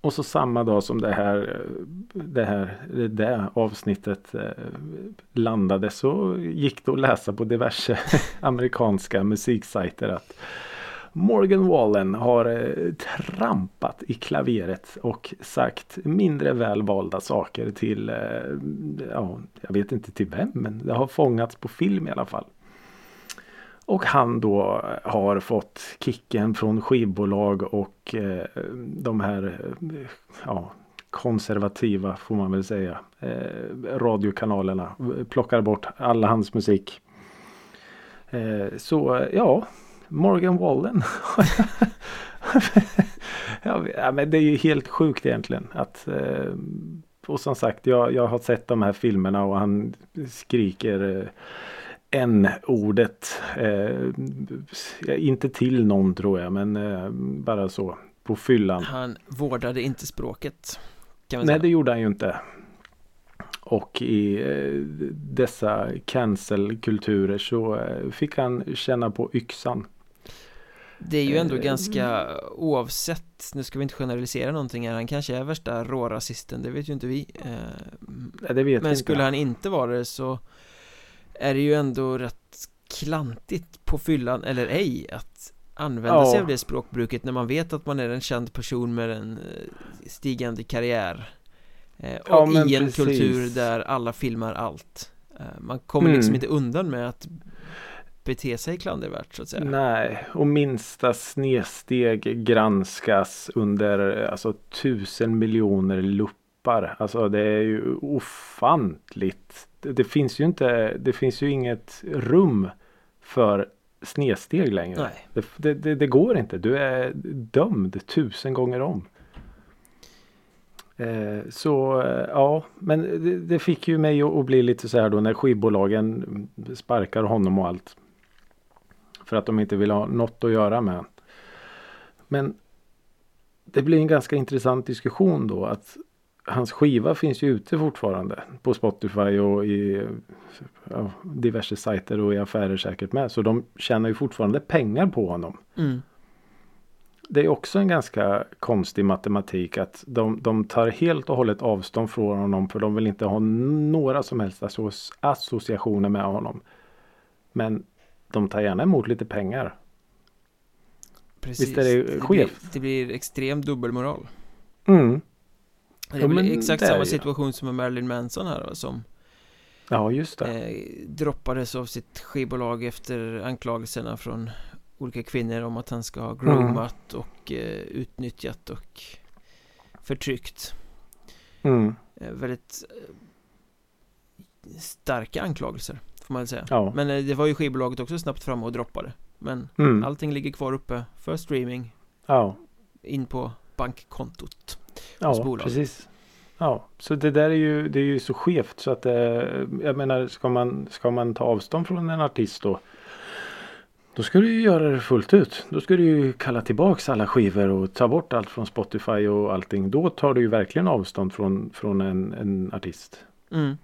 Och så samma dag som det här, det här det avsnittet eh, landade så gick det att läsa på diverse amerikanska musiksajter att Morgan Wallen har eh, trampat i klaveret och sagt mindre välvalda saker till, eh, ja, jag vet inte till vem, men det har fångats på film i alla fall. Och han då har fått kicken från skivbolag och eh, de här eh, ja, konservativa får man väl säga eh, radiokanalerna plockar bort alla hans musik. Eh, så ja, Morgan Wallen. ja, ja, men det är ju helt sjukt egentligen att eh, och som sagt jag, jag har sett de här filmerna och han skriker eh, n-ordet. Eh, inte till någon tror jag men eh, bara så på fyllan. Han vårdade inte språket Nej säga det gjorde han ju inte. Och i eh, dessa cancelkulturer så eh, fick han känna på yxan. Det är ju ändå Eh, ganska oavsett, nu ska vi inte generalisera någonting här, han kanske är värsta rårasisten, det vet ju inte vi eh, Nej, det vet Men vi skulle inte. han inte vara det så är det ju ändå rätt klantigt på fyllan eller ej att använda Ja. sig av det språkbruket när man vet att man är en känd person med en eh, stigande karriär Eh, och Ja, i en precis. kultur där alla filmar allt eh, Man kommer liksom Mm. inte undan med att bete sig klandervärt så att säga Nej, och minsta snedsteg granskas under alltså tusen miljoner luppar. Alltså det är ju ofantligt. Det, det finns ju inte, det finns ju inget rum för snedsteg längre. Det, det, det, det går inte. Du är dömd tusen gånger om. Eh, så eh, ja, men det, det fick ju mig att, att bli lite så här då när skivbolagen sparkar honom och allt. För att de inte vill ha något att göra med. Men det blir en ganska intressant diskussion då att hans skiva finns ju ute fortfarande på Spotify och i ja, diverse sajter och i affärer säkert med. Så de tjänar ju fortfarande pengar på honom. mm. Det är också en ganska konstig matematik att de, de tar helt och hållet avstånd från honom för de vill inte ha några som helst associ- associationer med honom. Men de tar gärna emot lite pengar. precis Visst är det blir, skevt? det blir extrem dubbelmoral Mm. Det är Ja, väl exakt samma situation som med Marilyn Manson här då, som Ja just det. eh, droppades av sitt skivbolag efter anklagelserna från olika kvinnor om att han ska ha groomat och eh, utnyttjat och förtryckt Mm. eh, Väldigt eh, starka anklagelser får man väl säga Ja. Men eh, det var ju skivbolaget också snabbt fram och droppade Men Mm. allting ligger kvar uppe för streaming Ja. in på bankkontot Ja, bolaget. precis. Ja, så det där är ju, det är ju så skevt så att eh, jag menar ska man, ska man ta avstånd från en artist då då ska du ju göra det fullt ut. Då ska du ju kalla tillbaks alla skivor och ta bort allt från Spotify och allting. Då tar du ju verkligen avstånd från, från en, en artist. mm.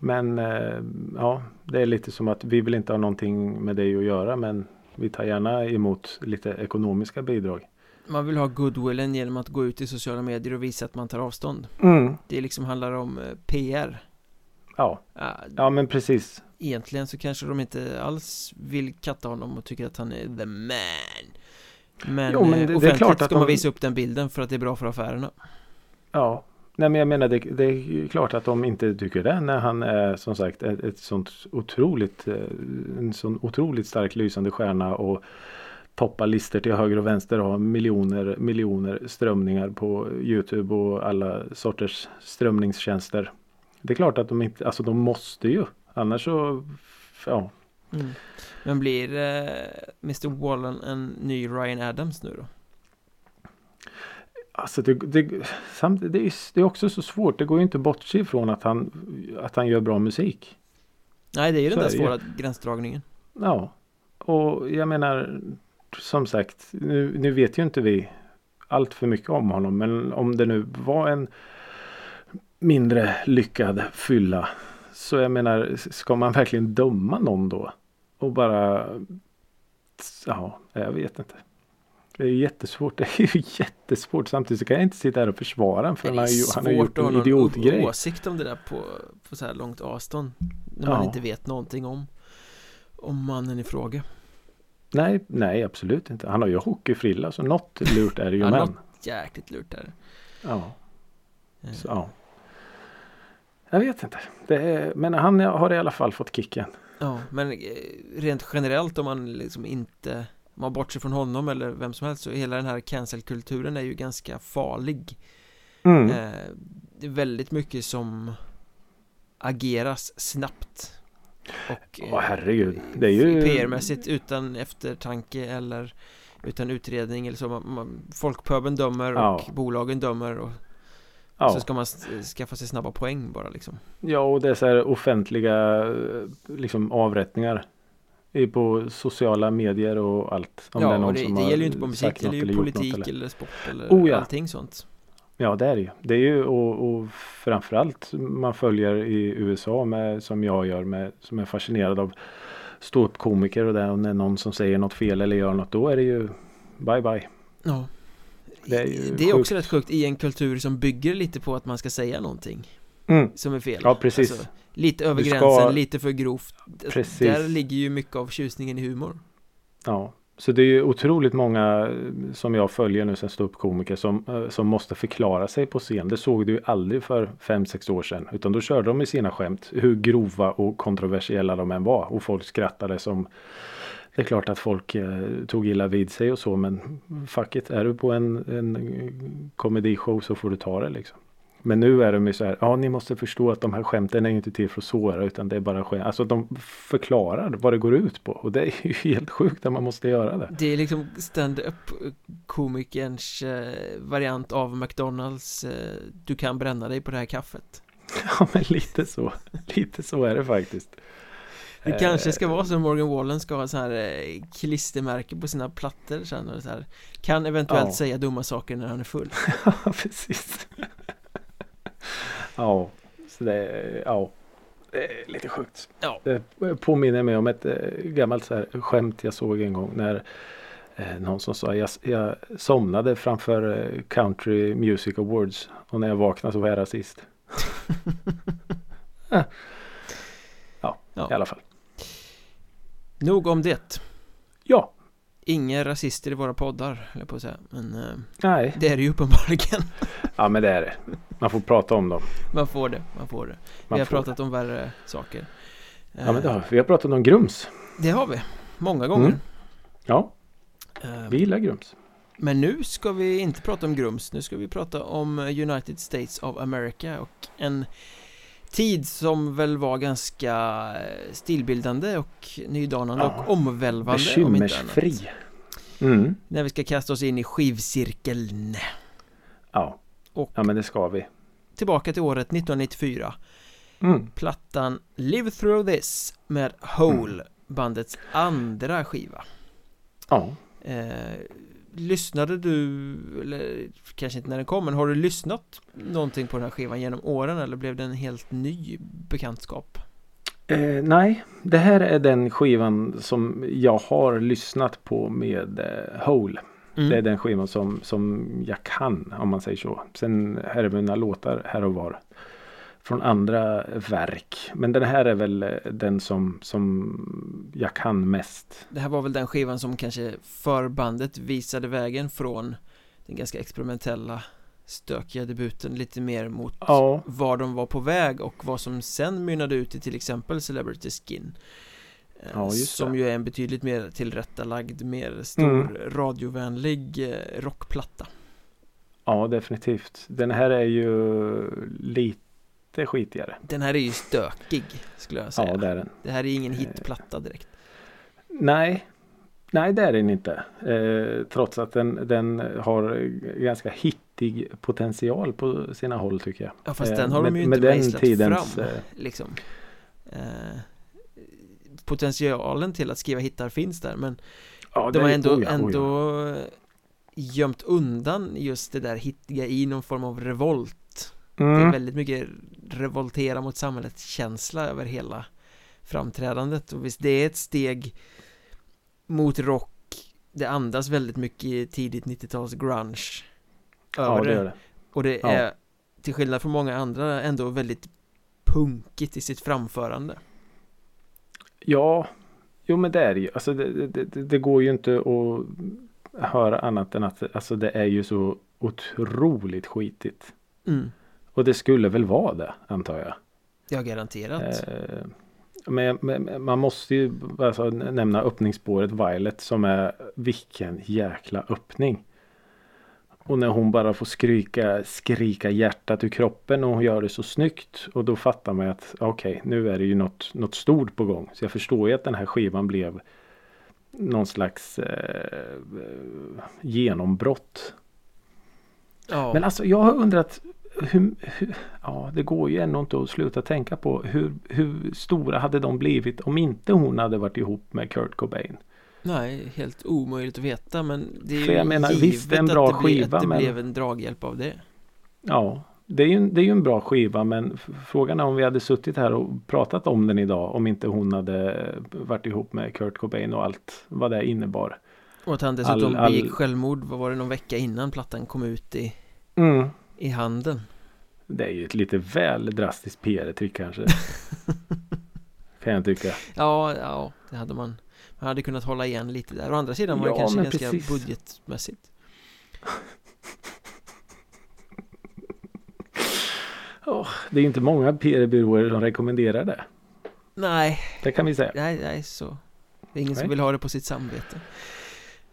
Men eh, ja, det är lite som att vi vill inte ha någonting med dig att göra men vi tar gärna emot lite ekonomiska bidrag. Man vill ha goodwillen genom att gå ut i sociala medier och visa att man tar avstånd. Mm. Det liksom handlar om eh, PR Ja, Ja, men precis. Egentligen så kanske de inte alls vill katta honom och tycker att han är the man. Men, Jo, men eh, det- det är offentligt klart att ska man visa upp den bilden för att det är bra för affärerna. Ja, nej men jag menar det, det är klart att de inte tycker det när han är som sagt ett, ett sånt otroligt eh, en sån otroligt stark lysande stjärna och toppar listor till höger och vänster och har miljoner miljoner strömningar på Youtube och alla sorters strömningstjänster. Det är klart att de inte, alltså de måste ju annars så ja, mm. Men blir eh, Mr Wallen en ny Ryan Adams nu då? Alltså det, det, samtidigt, det, är, det är också så svårt. Det går ju inte bortse ifrån att han, att han gör bra musik. Nej det är ju den Så där är det ju. svåra gränsdragningen Ja, och jag menar som sagt, nu, nu vet ju inte vi allt för mycket om honom. Men om det nu var en mindre lyckad fylla. Så jag menar, ska man verkligen döma någon då? Och bara, ja, jag vet inte. Det är jättesvårt. Det är ju jättesvårt. Samtidigt så kan jag inte sitta här och försvara honom. För Det han har, är ju, han har gjort svårt att ha en någon idiotgrej. åsikt om det där på, på så här långt avstånd När Ja. man inte vet någonting om Om mannen i fråga Nej, nej absolut inte. Han har ju hockeyfrilla så något lurt är det ju Ja, men. något jäkligt lurt där Ja. Eh, Så, ja. Jag vet inte. Det är, men han har i alla fall fått kicken. Ja, men eh, rent generellt om man liksom inte om man bortser från honom eller vem som helst så hela den här cancelkulturen är ju ganska farlig Mm. eh, Det är väldigt mycket som ageras snabbt och Åh herregud. Det är ju... PR-mässigt utan eftertanke eller utan utredning eller så man, man, Folkpöben dömer Ja. och bolagen dömer och ja. så ska man s- skaffa sig snabba poäng bara liksom ja, och det är så här offentliga eh, liksom avrättningar. På sociala medier och allt. Om det är Ja, någon och det, som det gäller ju inte bara musik, det gäller ju politik eller- eller sport eller Oh, ja. allting sånt Ja det är det ju. Det är ju och, och framförallt man följer i USA med som jag gör med som är fascinerad av ståuppkomiker och där och när någon som säger något fel eller gör något då är det ju bye bye. Ja Det är ju Det är också rätt sjukt i en kultur som bygger lite på att man ska säga någonting Mm. som är fel Ja, precis. Alltså, Lite över ska- gränsen, lite för grovt Precis. Där ligger ju mycket av tjusningen i humor Ja. Så det är ju otroligt många eh, som jag följer nu som ståuppkomiker som, eh, som måste förklara sig på scen. Det såg du ju aldrig för 5-6 år sedan. Utan då körde de med sina skämt. Hur grova och kontroversiella de än var. Och folk skrattade som det är klart att folk eh, tog illa vid sig och så men fuck it, är du på en, en komedishow så får du ta det liksom. Men nu är de ju så här, ja ni måste förstå att de här skämten är inte till för att såra utan det är bara skämt. Alltså de förklarar vad det går ut på och det är ju helt sjukt att man måste göra det. Det är liksom stand-up komikerns eh, variant av McDonalds eh, Du kan bränna dig på det här kaffet. Ja men lite så, lite så är det faktiskt. Det kanske ska vara så Morgan Wallen ska ha så här eh, klistermärke på sina plattor sen och så här Kan eventuellt Ja. säga dumma saker när han är full Ja precis. ja, så det ja, det är lite sjukt. Ja. Det påminner mig om ett eh, gammalt så här skämt jag såg en gång när eh, någon som sa jag, jag somnade framför eh, Country Music Awards och när jag vaknade så var jag rasist. Ja, Ja. i alla fall. Nog om det Ja, Inga rasister i våra poddar, jag på att säga Men eh, nej, det är det ju uppenbarligen ja men det är det. Man får prata om dem. Man får det, man får det Man Vi har pratat om värre saker Ja men det Eh, har vi. Vi har pratat om Grums. det har vi, många gånger Mm. Ja, Eh, vi gillar Grums. Men nu ska vi inte prata om Grums, nu ska vi prata om United States of America och en tid som väl var ganska eh, stilbildande och nydanande Ja, och omvälvande om. Bekymmersfri. Mm. När vi ska kasta oss in i skivcirkeln. Ja. Och ja, men det ska vi. tillbaka till året 1994. Mm. Plattan Live Through This med Hole, bandets andra skiva. Ja. Eh, lyssnade du, eller kanske inte när den kom, men har du lyssnat någonting på den här skivan genom åren eller blev det en helt ny bekantskap? Eh, nej, det här är den skivan som jag har lyssnat på med eh, Hole. Mm. Det är den skivan som, som jag kan om man säger så. Sen är det mina låtar här och var. Från andra verk. Men den här är väl eh, den som, som jag kan mest. Det här var väl den skivan som kanske för bandet visade vägen från den ganska experimentella stökiga debuten lite mer mot Ja, var de var på väg och vad som sen mynnade ut i till exempel Celebrity Skin Eh, Ja, Som det. ju är en betydligt mer tillrättalagd, mer stor Mm. radiovänlig eh, rockplatta ja definitivt. Den här är ju lite skitigare. Den här är ju stökig skulle jag säga Ja, det är den. Det här är ingen hitplatta direkt Nej, nej det är den inte. Eh, trots att den, den har ganska hittig potential på sina håll tycker jag. Ja fast Eh, den har de med- ju med inte den mejslat tidens, fram eh, liksom eh, Potentialen till att skriva hittar finns där men Ja, de har ändå, oh ja, oh ja. ändå gömt undan just det där hittiga i någon form av revolt Det är Mm, väldigt mycket revoltera mot samhället känsla över hela framträdandet och visst det är ett steg mot rock det andas väldigt mycket tidigt 90-tals grunge ja, det gör det. och det Ja. är till skillnad från många andra ändå väldigt punkigt i sitt framförande Ja, jo men det är ju. Alltså det, det, det, det går ju inte att höra annat än att alltså det är ju så otroligt skitigt. mm. Och det skulle väl vara det antar jag. Ja, garanterat Eh, men, men man måste ju alltså, nämna öppningsspåret Violet som är vilken jäkla öppning. Och när hon bara får skrika, skrika hjärtat ur kroppen och hon gör det så snyggt. Och då fattar man att okej, nu är det ju något, något stort på gång. Så jag förstår ju att den här skivan blev någon slags eh, genombrott. Ja, Men alltså jag har undrat hur, hur, ja det går ju ändå inte att sluta tänka på hur, hur stora hade de blivit om inte hon hade varit ihop med Kurt Cobain. nej, helt omöjligt att veta men det är För ju jag menar, givet visst, det är en bra att det, skiva, att det men- blev en draghjälp av det Ja, det är, ju, det är ju en bra skiva men frågan är om vi hade suttit här och pratat om den idag om inte hon hade varit ihop med Kurt Cobain och allt vad det innebar. Och att han dessutom All- all- begick självmord, vad var det, någon vecka innan plattan kom ut i, Mm. I handeln Det är ju ett lite väl drastiskt PR-trick kanske. kan jag tycka. Ja, ja, det hade man Man hade kunnat hålla igen lite där Å andra sidan var det Ja, kanske men ganska precis. budgetmässigt Åh, det är inte många PR-byråer som rekommenderar det. Nej, Det kan vi säga. nej, nej så Det är ingen som Nej. vill ha det på sitt samvete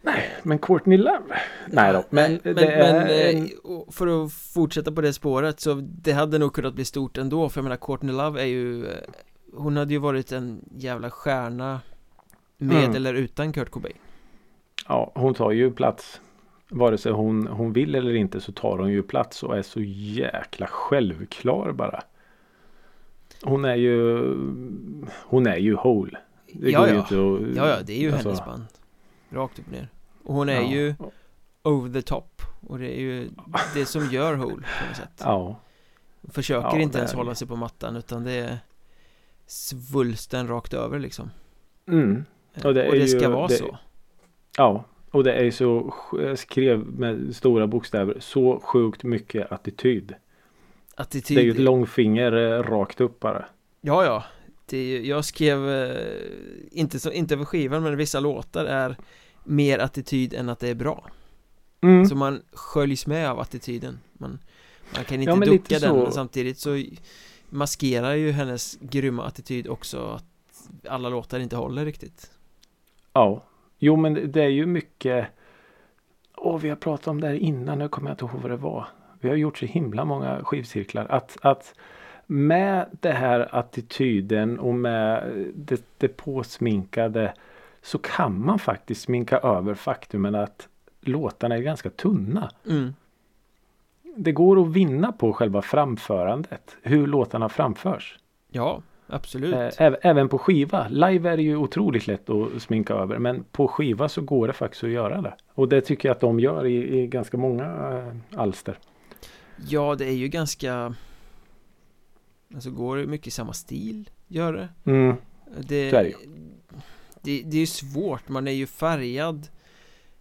Nej, men Courtney Love. Nej då, men, Nej, det men, är men eh, för att fortsätta på det spåret så det hade nog kunnat bli stort ändå för jag menar Courtney Love är ju eh, Hon hade ju varit en jävla stjärna Med Mm. eller utan Kurt Cobain Ja, hon tar ju plats. Vare sig hon, hon vill eller inte så tar hon ju plats och är så jäkla självklar bara. Hon är ju Hon är ju whole. Det Ja, går ju ja. inte att, Ja, ja, det är ju alltså, hennes band Rakt upp och ner. Och hon är ja. ju over the top. Och det är ju det som gör Hole på något sätt. Ja, Försöker Ja, inte ens är hålla sig på mattan utan det är Svulsten rakt över liksom. Mm, Eh, Och det och det ska ju- vara det- så. Ja. Och det är ju så, jag skrev med stora bokstäver, så sjukt mycket attityd. Attityd. Det är ju ett långfinger eh, rakt upp bara. Ja, ja. Det är, Jag skrev eh, inte, så, inte över skivan men vissa låtar är Mer attityd än att det är bra Mm. Så man sköljs med av attityden Man, man kan inte Ja, ducka den men samtidigt så Maskerar ju hennes grymma attityd också att Alla låtar inte håller riktigt Ja, jo men det är ju mycket. Åh, vi har pratat om det här innan. Nu kommer jag inte ihåg vad det var. Vi har gjort så himla många skivcirklar. Att, att med det här attityden och med det, det påsminkade så kan man faktiskt sminka över faktumen att låtarna är ganska tunna. mm. Det går att vinna på själva framförandet. Hur låtarna framförs. Ja, absolut Eh, äv- Även på skiva. Live är det ju otroligt lätt att sminka över. Men på skiva så går det faktiskt att göra det. Och det tycker jag att de gör i, i ganska många eh, alster. Ja, det är ju ganska Alltså går det mycket i samma stil, gör det Mm. Det, det. Det, det är ju svårt, man är ju färgad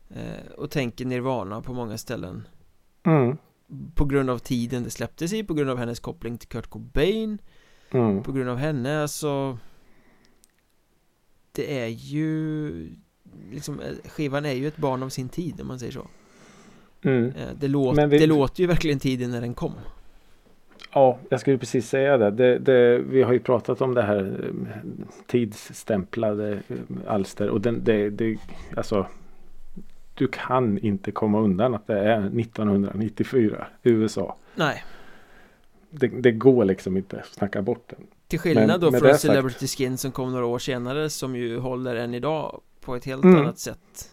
eh, och tänker Nirvana på många ställen Mm. På grund av tiden det släpptes i, på grund av hennes koppling till Kurt Cobain Mm. På grund av henne, alltså Det är ju liksom, eh, skivan är ju ett barn av sin tid om man säger så Mm. eh, det, låt, vi- det låter ju verkligen tiden när den kom Ja, jag skulle precis säga det. det, det vi har ju pratat om det här eh, tidsstämplade eh, alster. Och den, det, det, alltså, du kan inte komma undan att det är 1994 USA. Nej, Det, det går liksom inte att snacka bort den. till skillnad Men då från det sagt- Celebrity Skin som kom några år senare som ju håller än idag på ett helt Mm. annat sätt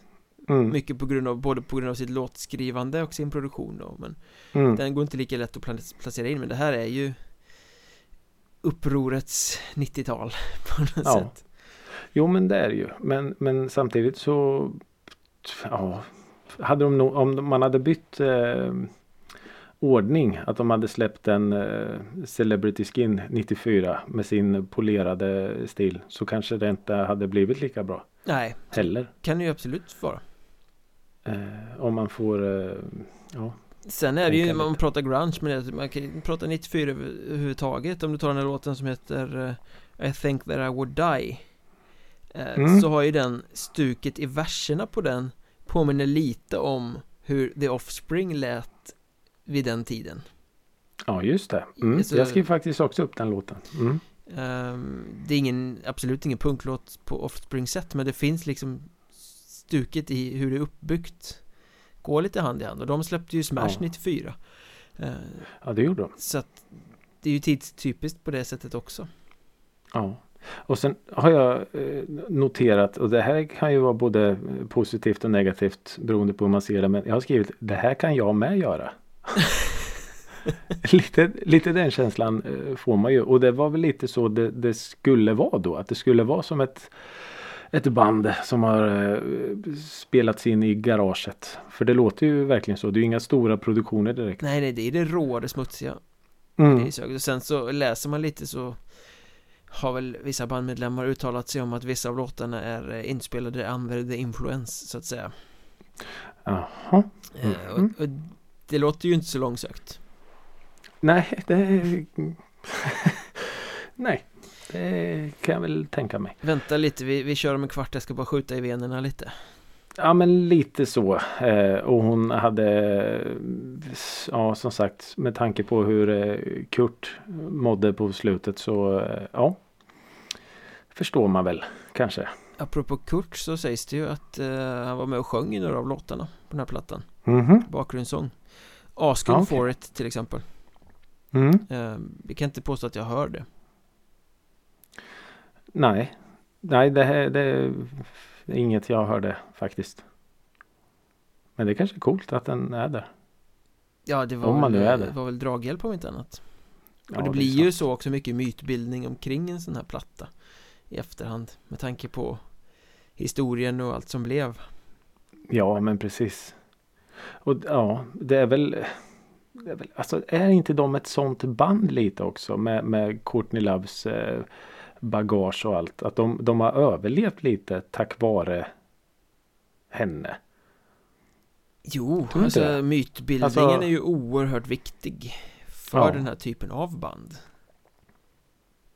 Mm. Mycket på grund av, både på grund av sitt låtskrivande och sin produktion då Men Mm. den går inte lika lätt att pla- placera in men det här är ju Upprorets 90-tal på något Ja. sätt Jo men det är det ju. Men, men samtidigt så ja, hade de nog, om man hade bytt eh, ordning. Att de hade släppt en eh, Celebrity Skin 94 med sin polerade stil. Så kanske det inte hade blivit lika bra Nej, heller. kan det ju absolut vara Eh, om man får eh, ja. Sen är det ju, Tänka man pratar grunge men det- man kan ju prata 94 över- överhuvudtaget Om du tar den här låten som heter eh, I think that I would die eh, Mm. Så har ju den stuket i verserna på den Påminner lite om hur The Offspring lät vid den tiden ja just det. Mm. Alltså- Jag skrev faktiskt också upp den låten. Mm. Ehm, Det är ingen, absolut ingen punklåt på Offspring sätt men det finns liksom stuket i hur det är uppbyggt Går lite hand i hand och de släppte ju Smash Ja. 94 Eh, Ja det gjorde de. Så att det är ju tidstypiskt på det sättet också Ja. Och sen har jag eh, noterat och det här kan ju vara både positivt och negativt beroende på hur man ser det. Men jag har skrivit det här kan jag med göra. lite, lite den känslan eh, får man ju. Och det var väl lite så det, det skulle vara då. Att det skulle vara som ett, ett band som har eh, spelats in i garaget. För det låter ju verkligen så. Det är ju inga stora produktioner direkt. Nej nej det är det råa, det smutsiga Det är Mm. ju så. Och sen så läser man lite så Har väl vissa bandmedlemmar uttalat sig om att vissa av låtarna är eh, inspelade under the influence så att säga Jaha. Eh, Mhm. och, och Det låter ju inte så långsökt Nej, det... Nej. Det kan jag väl tänka mig. Vänta lite, vi, vi kör om en kvart, jag ska bara skjuta i venerna lite. Ja men lite så. Eh, och hon hade, ja som sagt med tanke på hur eh, Kurt mådde på slutet så eh, ja. Förstår man väl kanske. Apropå Kurt så sägs det ju att han var med och sjöng i några av låtarna på den här plattan. Mhm. Bakgrundssång. Asking Ja, okej. for it till exempel. Mm. Vi kan inte påstå att jag hör det. Nej. Nej det, här, det är inget jag hörde faktiskt. Men det kanske är coolt att den är där. Ja, det var, Om man väl, nu är det det. var väl draghjälp om inte annat. Ja, och det är blir ju så också mycket mytbildning omkring en sån här platta i efterhand med tanke på historien och allt som blev. Ja men precis. Och ja det är väl. Det är väl alltså är inte de ett sånt band lite också med, med Courtney Loves eh, bagage och allt. Att de, de har överlevt lite tack vare henne. Jo, alltså det? mytbildningen Alltså- är ju oerhört viktig för Ja. den här typen av band.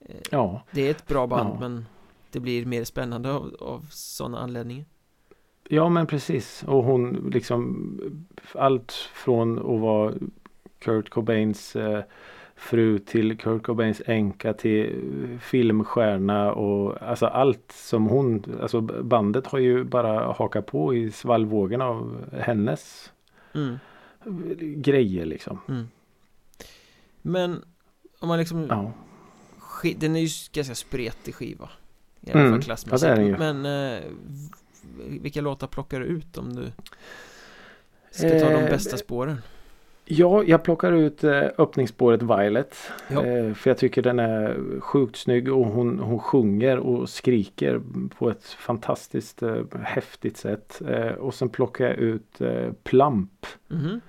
Eh, Ja. Det är ett bra band Ja. men det blir mer spännande av, av sådana anledningar. Ja men precis. Och hon liksom allt från att vara Kurt Cobains eh, fru till Kurt Cobains änka till eh, filmstjärna och alltså allt som hon, alltså bandet har ju bara hakat på i svallvågen av hennes Mm, grejer liksom. mm. Men om man liksom Ja. Den är ju ganska spretig skiva I alla Mm, fall klassmässigt ja, det ju. Men eh, Vilka låtar plockar du ut om du Ska ta de Eh, bästa spåren? Ja, jag plockar ut eh, öppningsspåret Violet. Ja. Eh, för jag tycker den är sjukt snygg och hon, hon sjunger och skriker på ett fantastiskt eh, häftigt sätt. Och sen plockar jag ut Plump. Mhm.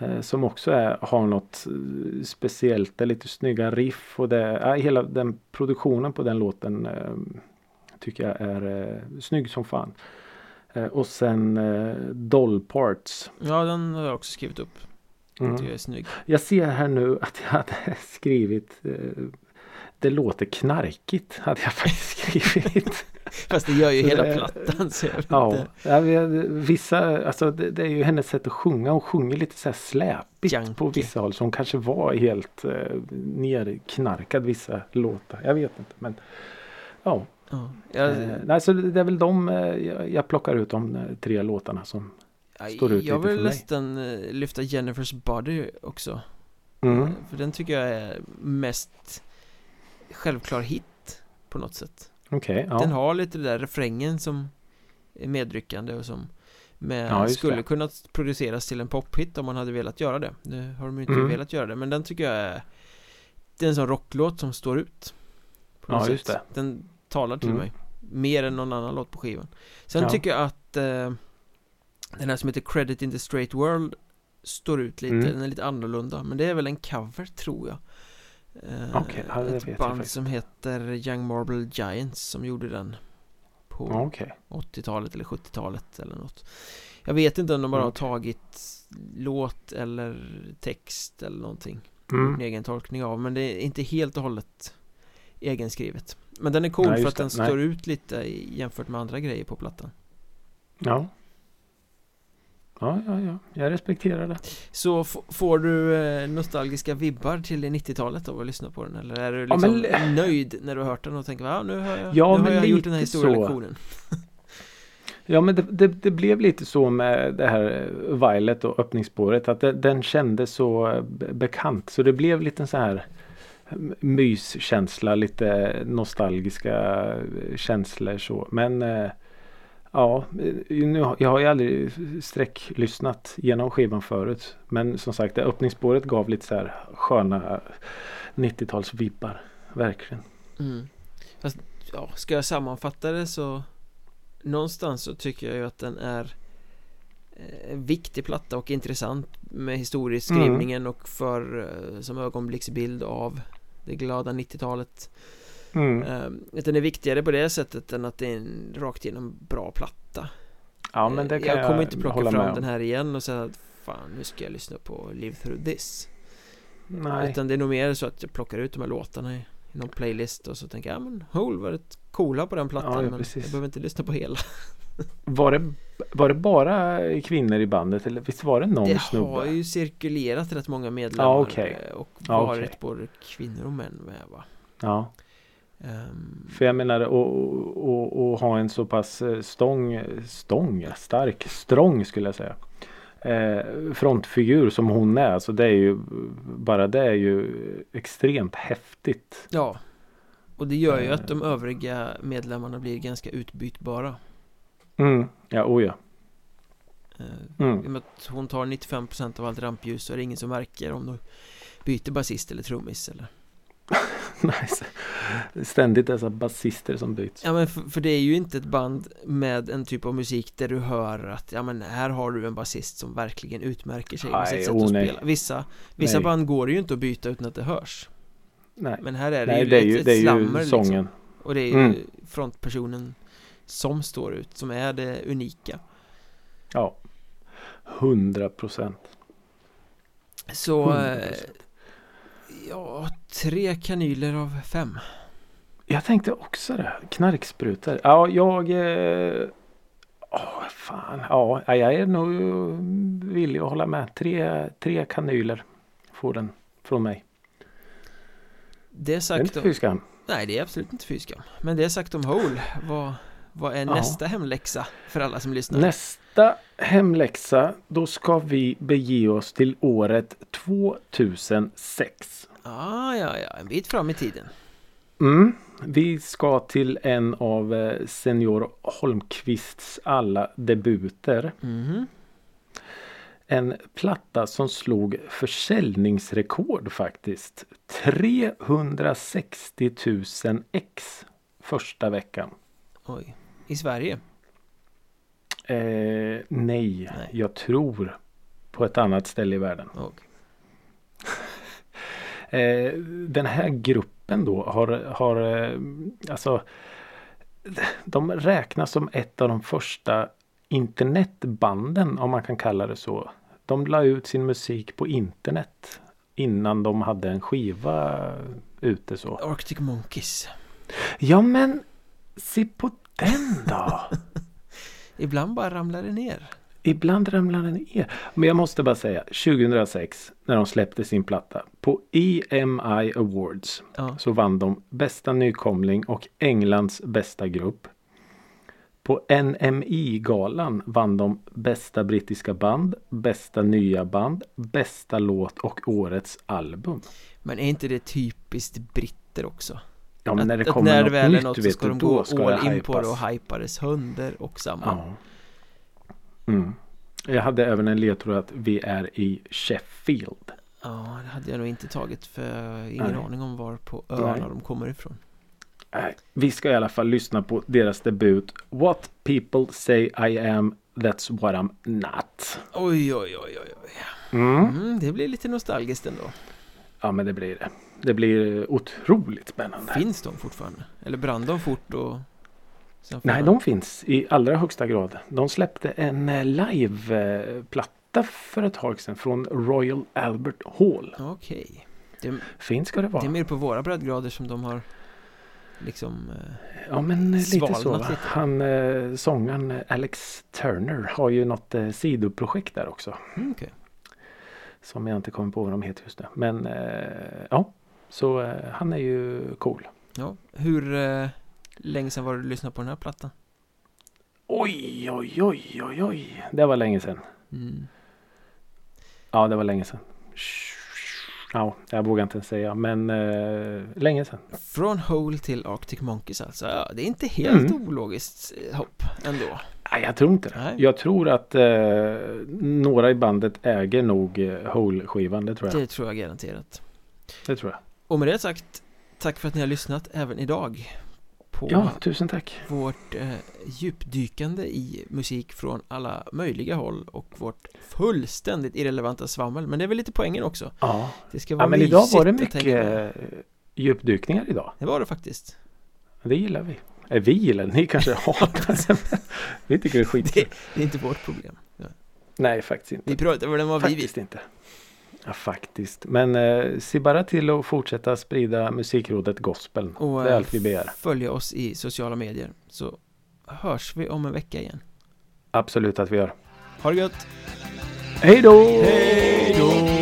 Eh, som också är, har något speciellt. Det är lite snygga riff och det, ja, hela den produktionen på den låten tycker jag är eh, snygg som fan. Och sen eh, Doll Parts. Ja, den har jag också skrivit upp Mm. Jag är snygg Jag ser här nu att jag hade skrivit eh, Det låter knarkigt hade jag faktiskt skrivit. Fast det gör ju Så hela det- plattan så jag vet ja, ja, vi- vissa, alltså det, det är ju hennes sätt att sjunga. Hon sjunger lite så här släpigt Junkie. på vissa håll. Så hon kanske var helt eh, nerknarkad vissa låtar. Jag vet inte men ja. ja. Jag, Eh, nej, så det är väl de eh, jag, jag plockar ut de eh, tre låtarna som står ut jag vill för mig. nästan eh, lyfta Jennifer's Body också mm. Eh, För den tycker jag är mest självklar hit på något sätt Okej, ja. Den har lite det där refrängen som är medryckande och som med, Ja, skulle det. kunnat produceras till en pophit om man hade velat göra det Nu har de ju inte Mm. velat göra det men den tycker jag är Det är en sån rocklåt som står ut på något Ja, just sätt. Den talar till Mm. mig Mer än någon annan låt på skivan Sen Ja. tycker jag att eh, Den här som heter Credit in the Straight World Står ut lite, Mm. den är lite annorlunda Men det är väl en cover tror jag Eh, Okej, ja, det vet Ett band som heter Young Marble Giants som gjorde den På Ja, Okej. 80-talet eller 70-talet eller något Jag vet inte om de bara har Okej. tagit låt eller text eller någonting Mm. En egen tolkning av men det är inte helt och hållet egenskrivet Men den är cool Nej, för att den det. Nej. står ut lite jämfört med andra grejer på plattan Ja. Ja, ja, ja. Jag respekterar det. Så får du eh, nostalgiska vibbar till 90-talet av att lyssna på den eller är du Ja, liksom men- nöjd när du har hört den och tänker ja nu har jag, Ja, nu har jag gjort den här historielektionen Ja, men det, det, det blev lite så med det här eh, Violet och öppningsspåret att det, den kändes så eh, be- bekant. Så det blev lite så här myskänsla, lite nostalgiska känslor så. Men ja, eh, nu, jag har ju aldrig sträcklyssnat genom skivan förut. Men som sagt, det öppningsspåret gav lite så här sköna 90-talsvibbar. Verkligen. mm. Fast ja, ska jag sammanfatta det så Någonstans så tycker jag ju att den är eh, viktig platta och intressant med historieskrivningen och för eh, som ögonblicksbild av det glada 90-talet Mm. eh, att Den är viktigare på det sättet än att det är en rakt igenom bra platta Ja, men det Eh, kan jag jag, kommer inte plocka fram den här igen och säga att fan nu ska jag lyssna på Live Through This Nej. Utan det är nog mer så att jag plockar ut de här låtarna i, någon playlist och så tänker jag, ja men Hole var rätt coola på den plattan Ja, ja, men precis. jag behöver inte lyssna på hela Var det, var det bara kvinnor i bandet eller visst var det någon Det snubbe? har ju cirkulerat rätt många medlemmar Ja, okej. eh, och Ja, varit okej. både kvinnor och män med va Ja, Ehm, för jag menar att ha en så pass eh, stång, stång, stark, strong skulle jag säga. Eh, frontfigur som hon är, så det är ju bara det är ju extremt häftigt. Ja Och det gör ju Eh. att de övriga medlemmarna blir ganska utbytbara Mm, ja, oh ja. Eh, Mm. I och med att hon tar 95% av allt rampljus så är det ingen som märker om de byter basist eller trummis eller Nice. Ständigt dessa basister som byts. Ja men för, för det är ju inte ett band med en typ av musik där du hör att ja men här har du en basist som verkligen utmärker sig med sitt sätt oh, att nej. spela Vissa, vissa Nej. band går ju inte att byta utan att det hörs Nej, Men här är det Nej ju det är ett, ju, ett det är slammer ju sången. liksom Och det är ju Mm. frontpersonen som står ut, som är det unika Ja. Hundra procent. Så, Hundra eh, procent. Ja, tre kanyler av fem Jag tänkte också det. Knarksprutor. Ja, jag... Eh, åh, fan. Ja, jag är nog villig att hålla med. Tre, tre kanyler får den från mig. Det är Det är sagt inte om, fy skam. nej det är absolut inte fy skam Men det är sagt om Hole, vad, vad är Ja. nästa hemläxa för alla som lyssnar? Nästa hemläxa. Då ska vi bege oss till året 2006. Ah, ja, ja, en bit fram i tiden Mm. Vi ska till en av eh, Senior Holmqvists alla debuter. Mhm En platta som slog försäljningsrekord faktiskt. 360 000 ex första veckan. Oj, i Sverige? Eh, nej, Nej. jag tror på ett annat ställe i världen. Och, Eh, den här gruppen då har, har eh, alltså de räknas som ett av de första internetbanden om man kan kalla det så. De la ut sin musik på internet innan de hade en skiva ute så. Arctic Monkeys Ja men se på den då! Ibland bara ramlar det ner Ibland ramlar den ner. Men jag måste bara säga 2006 när de släppte sin platta på EMI Awards Ja, så vann de bästa nykomling och Englands bästa grupp. På NMI-galan vann de bästa brittiska band, bästa nya band, bästa låt och årets album. men är inte det typiskt britter också? Ja men när det att, att kommer när något nytt något så ska du, de gå ska all in på det och hypa dess hundar och samma Ja. Mm. Jag hade även en ledtråd att vi är i Sheffield. Ja, det hade jag nog inte tagit för ingen Nej. aning om var på öarna Nej. de kommer ifrån Nej, Vi ska i alla fall lyssna på deras debut What people say I am That's what I'm not. Oj, oj, oj, oj, oj Mm. mm, Det blir lite nostalgiskt ändå Ja men det blir det. Det blir otroligt spännande. Finns de fortfarande? Eller brann de fort och Nej, de finns i allra högsta grad. De släppte en eh, live-platta för ett tag sedan från Royal Albert Hall. Okej det, Fint ska det vara. det är mer på våra breddgrader som de har liksom eh, Ja men eh, lite så. lite. Han eh, sångaren eh, Alex Turner har ju något eh, sidoprojekt där också. mm, okej. Som jag inte kommer på vad de heter just nu. Men eh, ja, så eh, han är ju cool. Ja, hur eh, länge sedan var det du lyssnade på den här plattan? Oj, oj, oj, oj, oj. Det var länge sedan. Mm. Ja, det var länge sedan. Ja, jag vågar inte ens säga, men eh, länge sedan. Från Hole till Arctic Monkeys alltså, ja, det är inte helt Mm. ologiskt eh, hopp ändå Nej, jag tror inte det. Nej. Jag tror att eh, några i bandet äger nog eh, Hole-skivan. Det tror jag. Det tror jag garanterat Det tror jag. Och med det sagt, tack för att ni har lyssnat även idag på Ja, tusen tack. vårt eh, djupdykande i musik från alla möjliga håll och vårt fullständigt irrelevanta svammel Men det är väl lite poängen också Ja, Det ska vara ja men idag var det mycket eh, djupdykningar idag. Det var det faktiskt Det gillar vi. Eh, vi gillar. Ni kanske hatar det. Vi tycker det är skitkul. Det, det är inte vårt problem ja. Nej, faktiskt inte. Vi pratar väl om vad vi vill Faktiskt inte. Ja, faktiskt. Men eh, se bara till att fortsätta sprida musikrådet gospel. Och det är eh, allt vi begär. följa oss i sociala medier Så hörs vi om en vecka igen Absolut att vi gör. Ha det gött! Hej då! Hej då!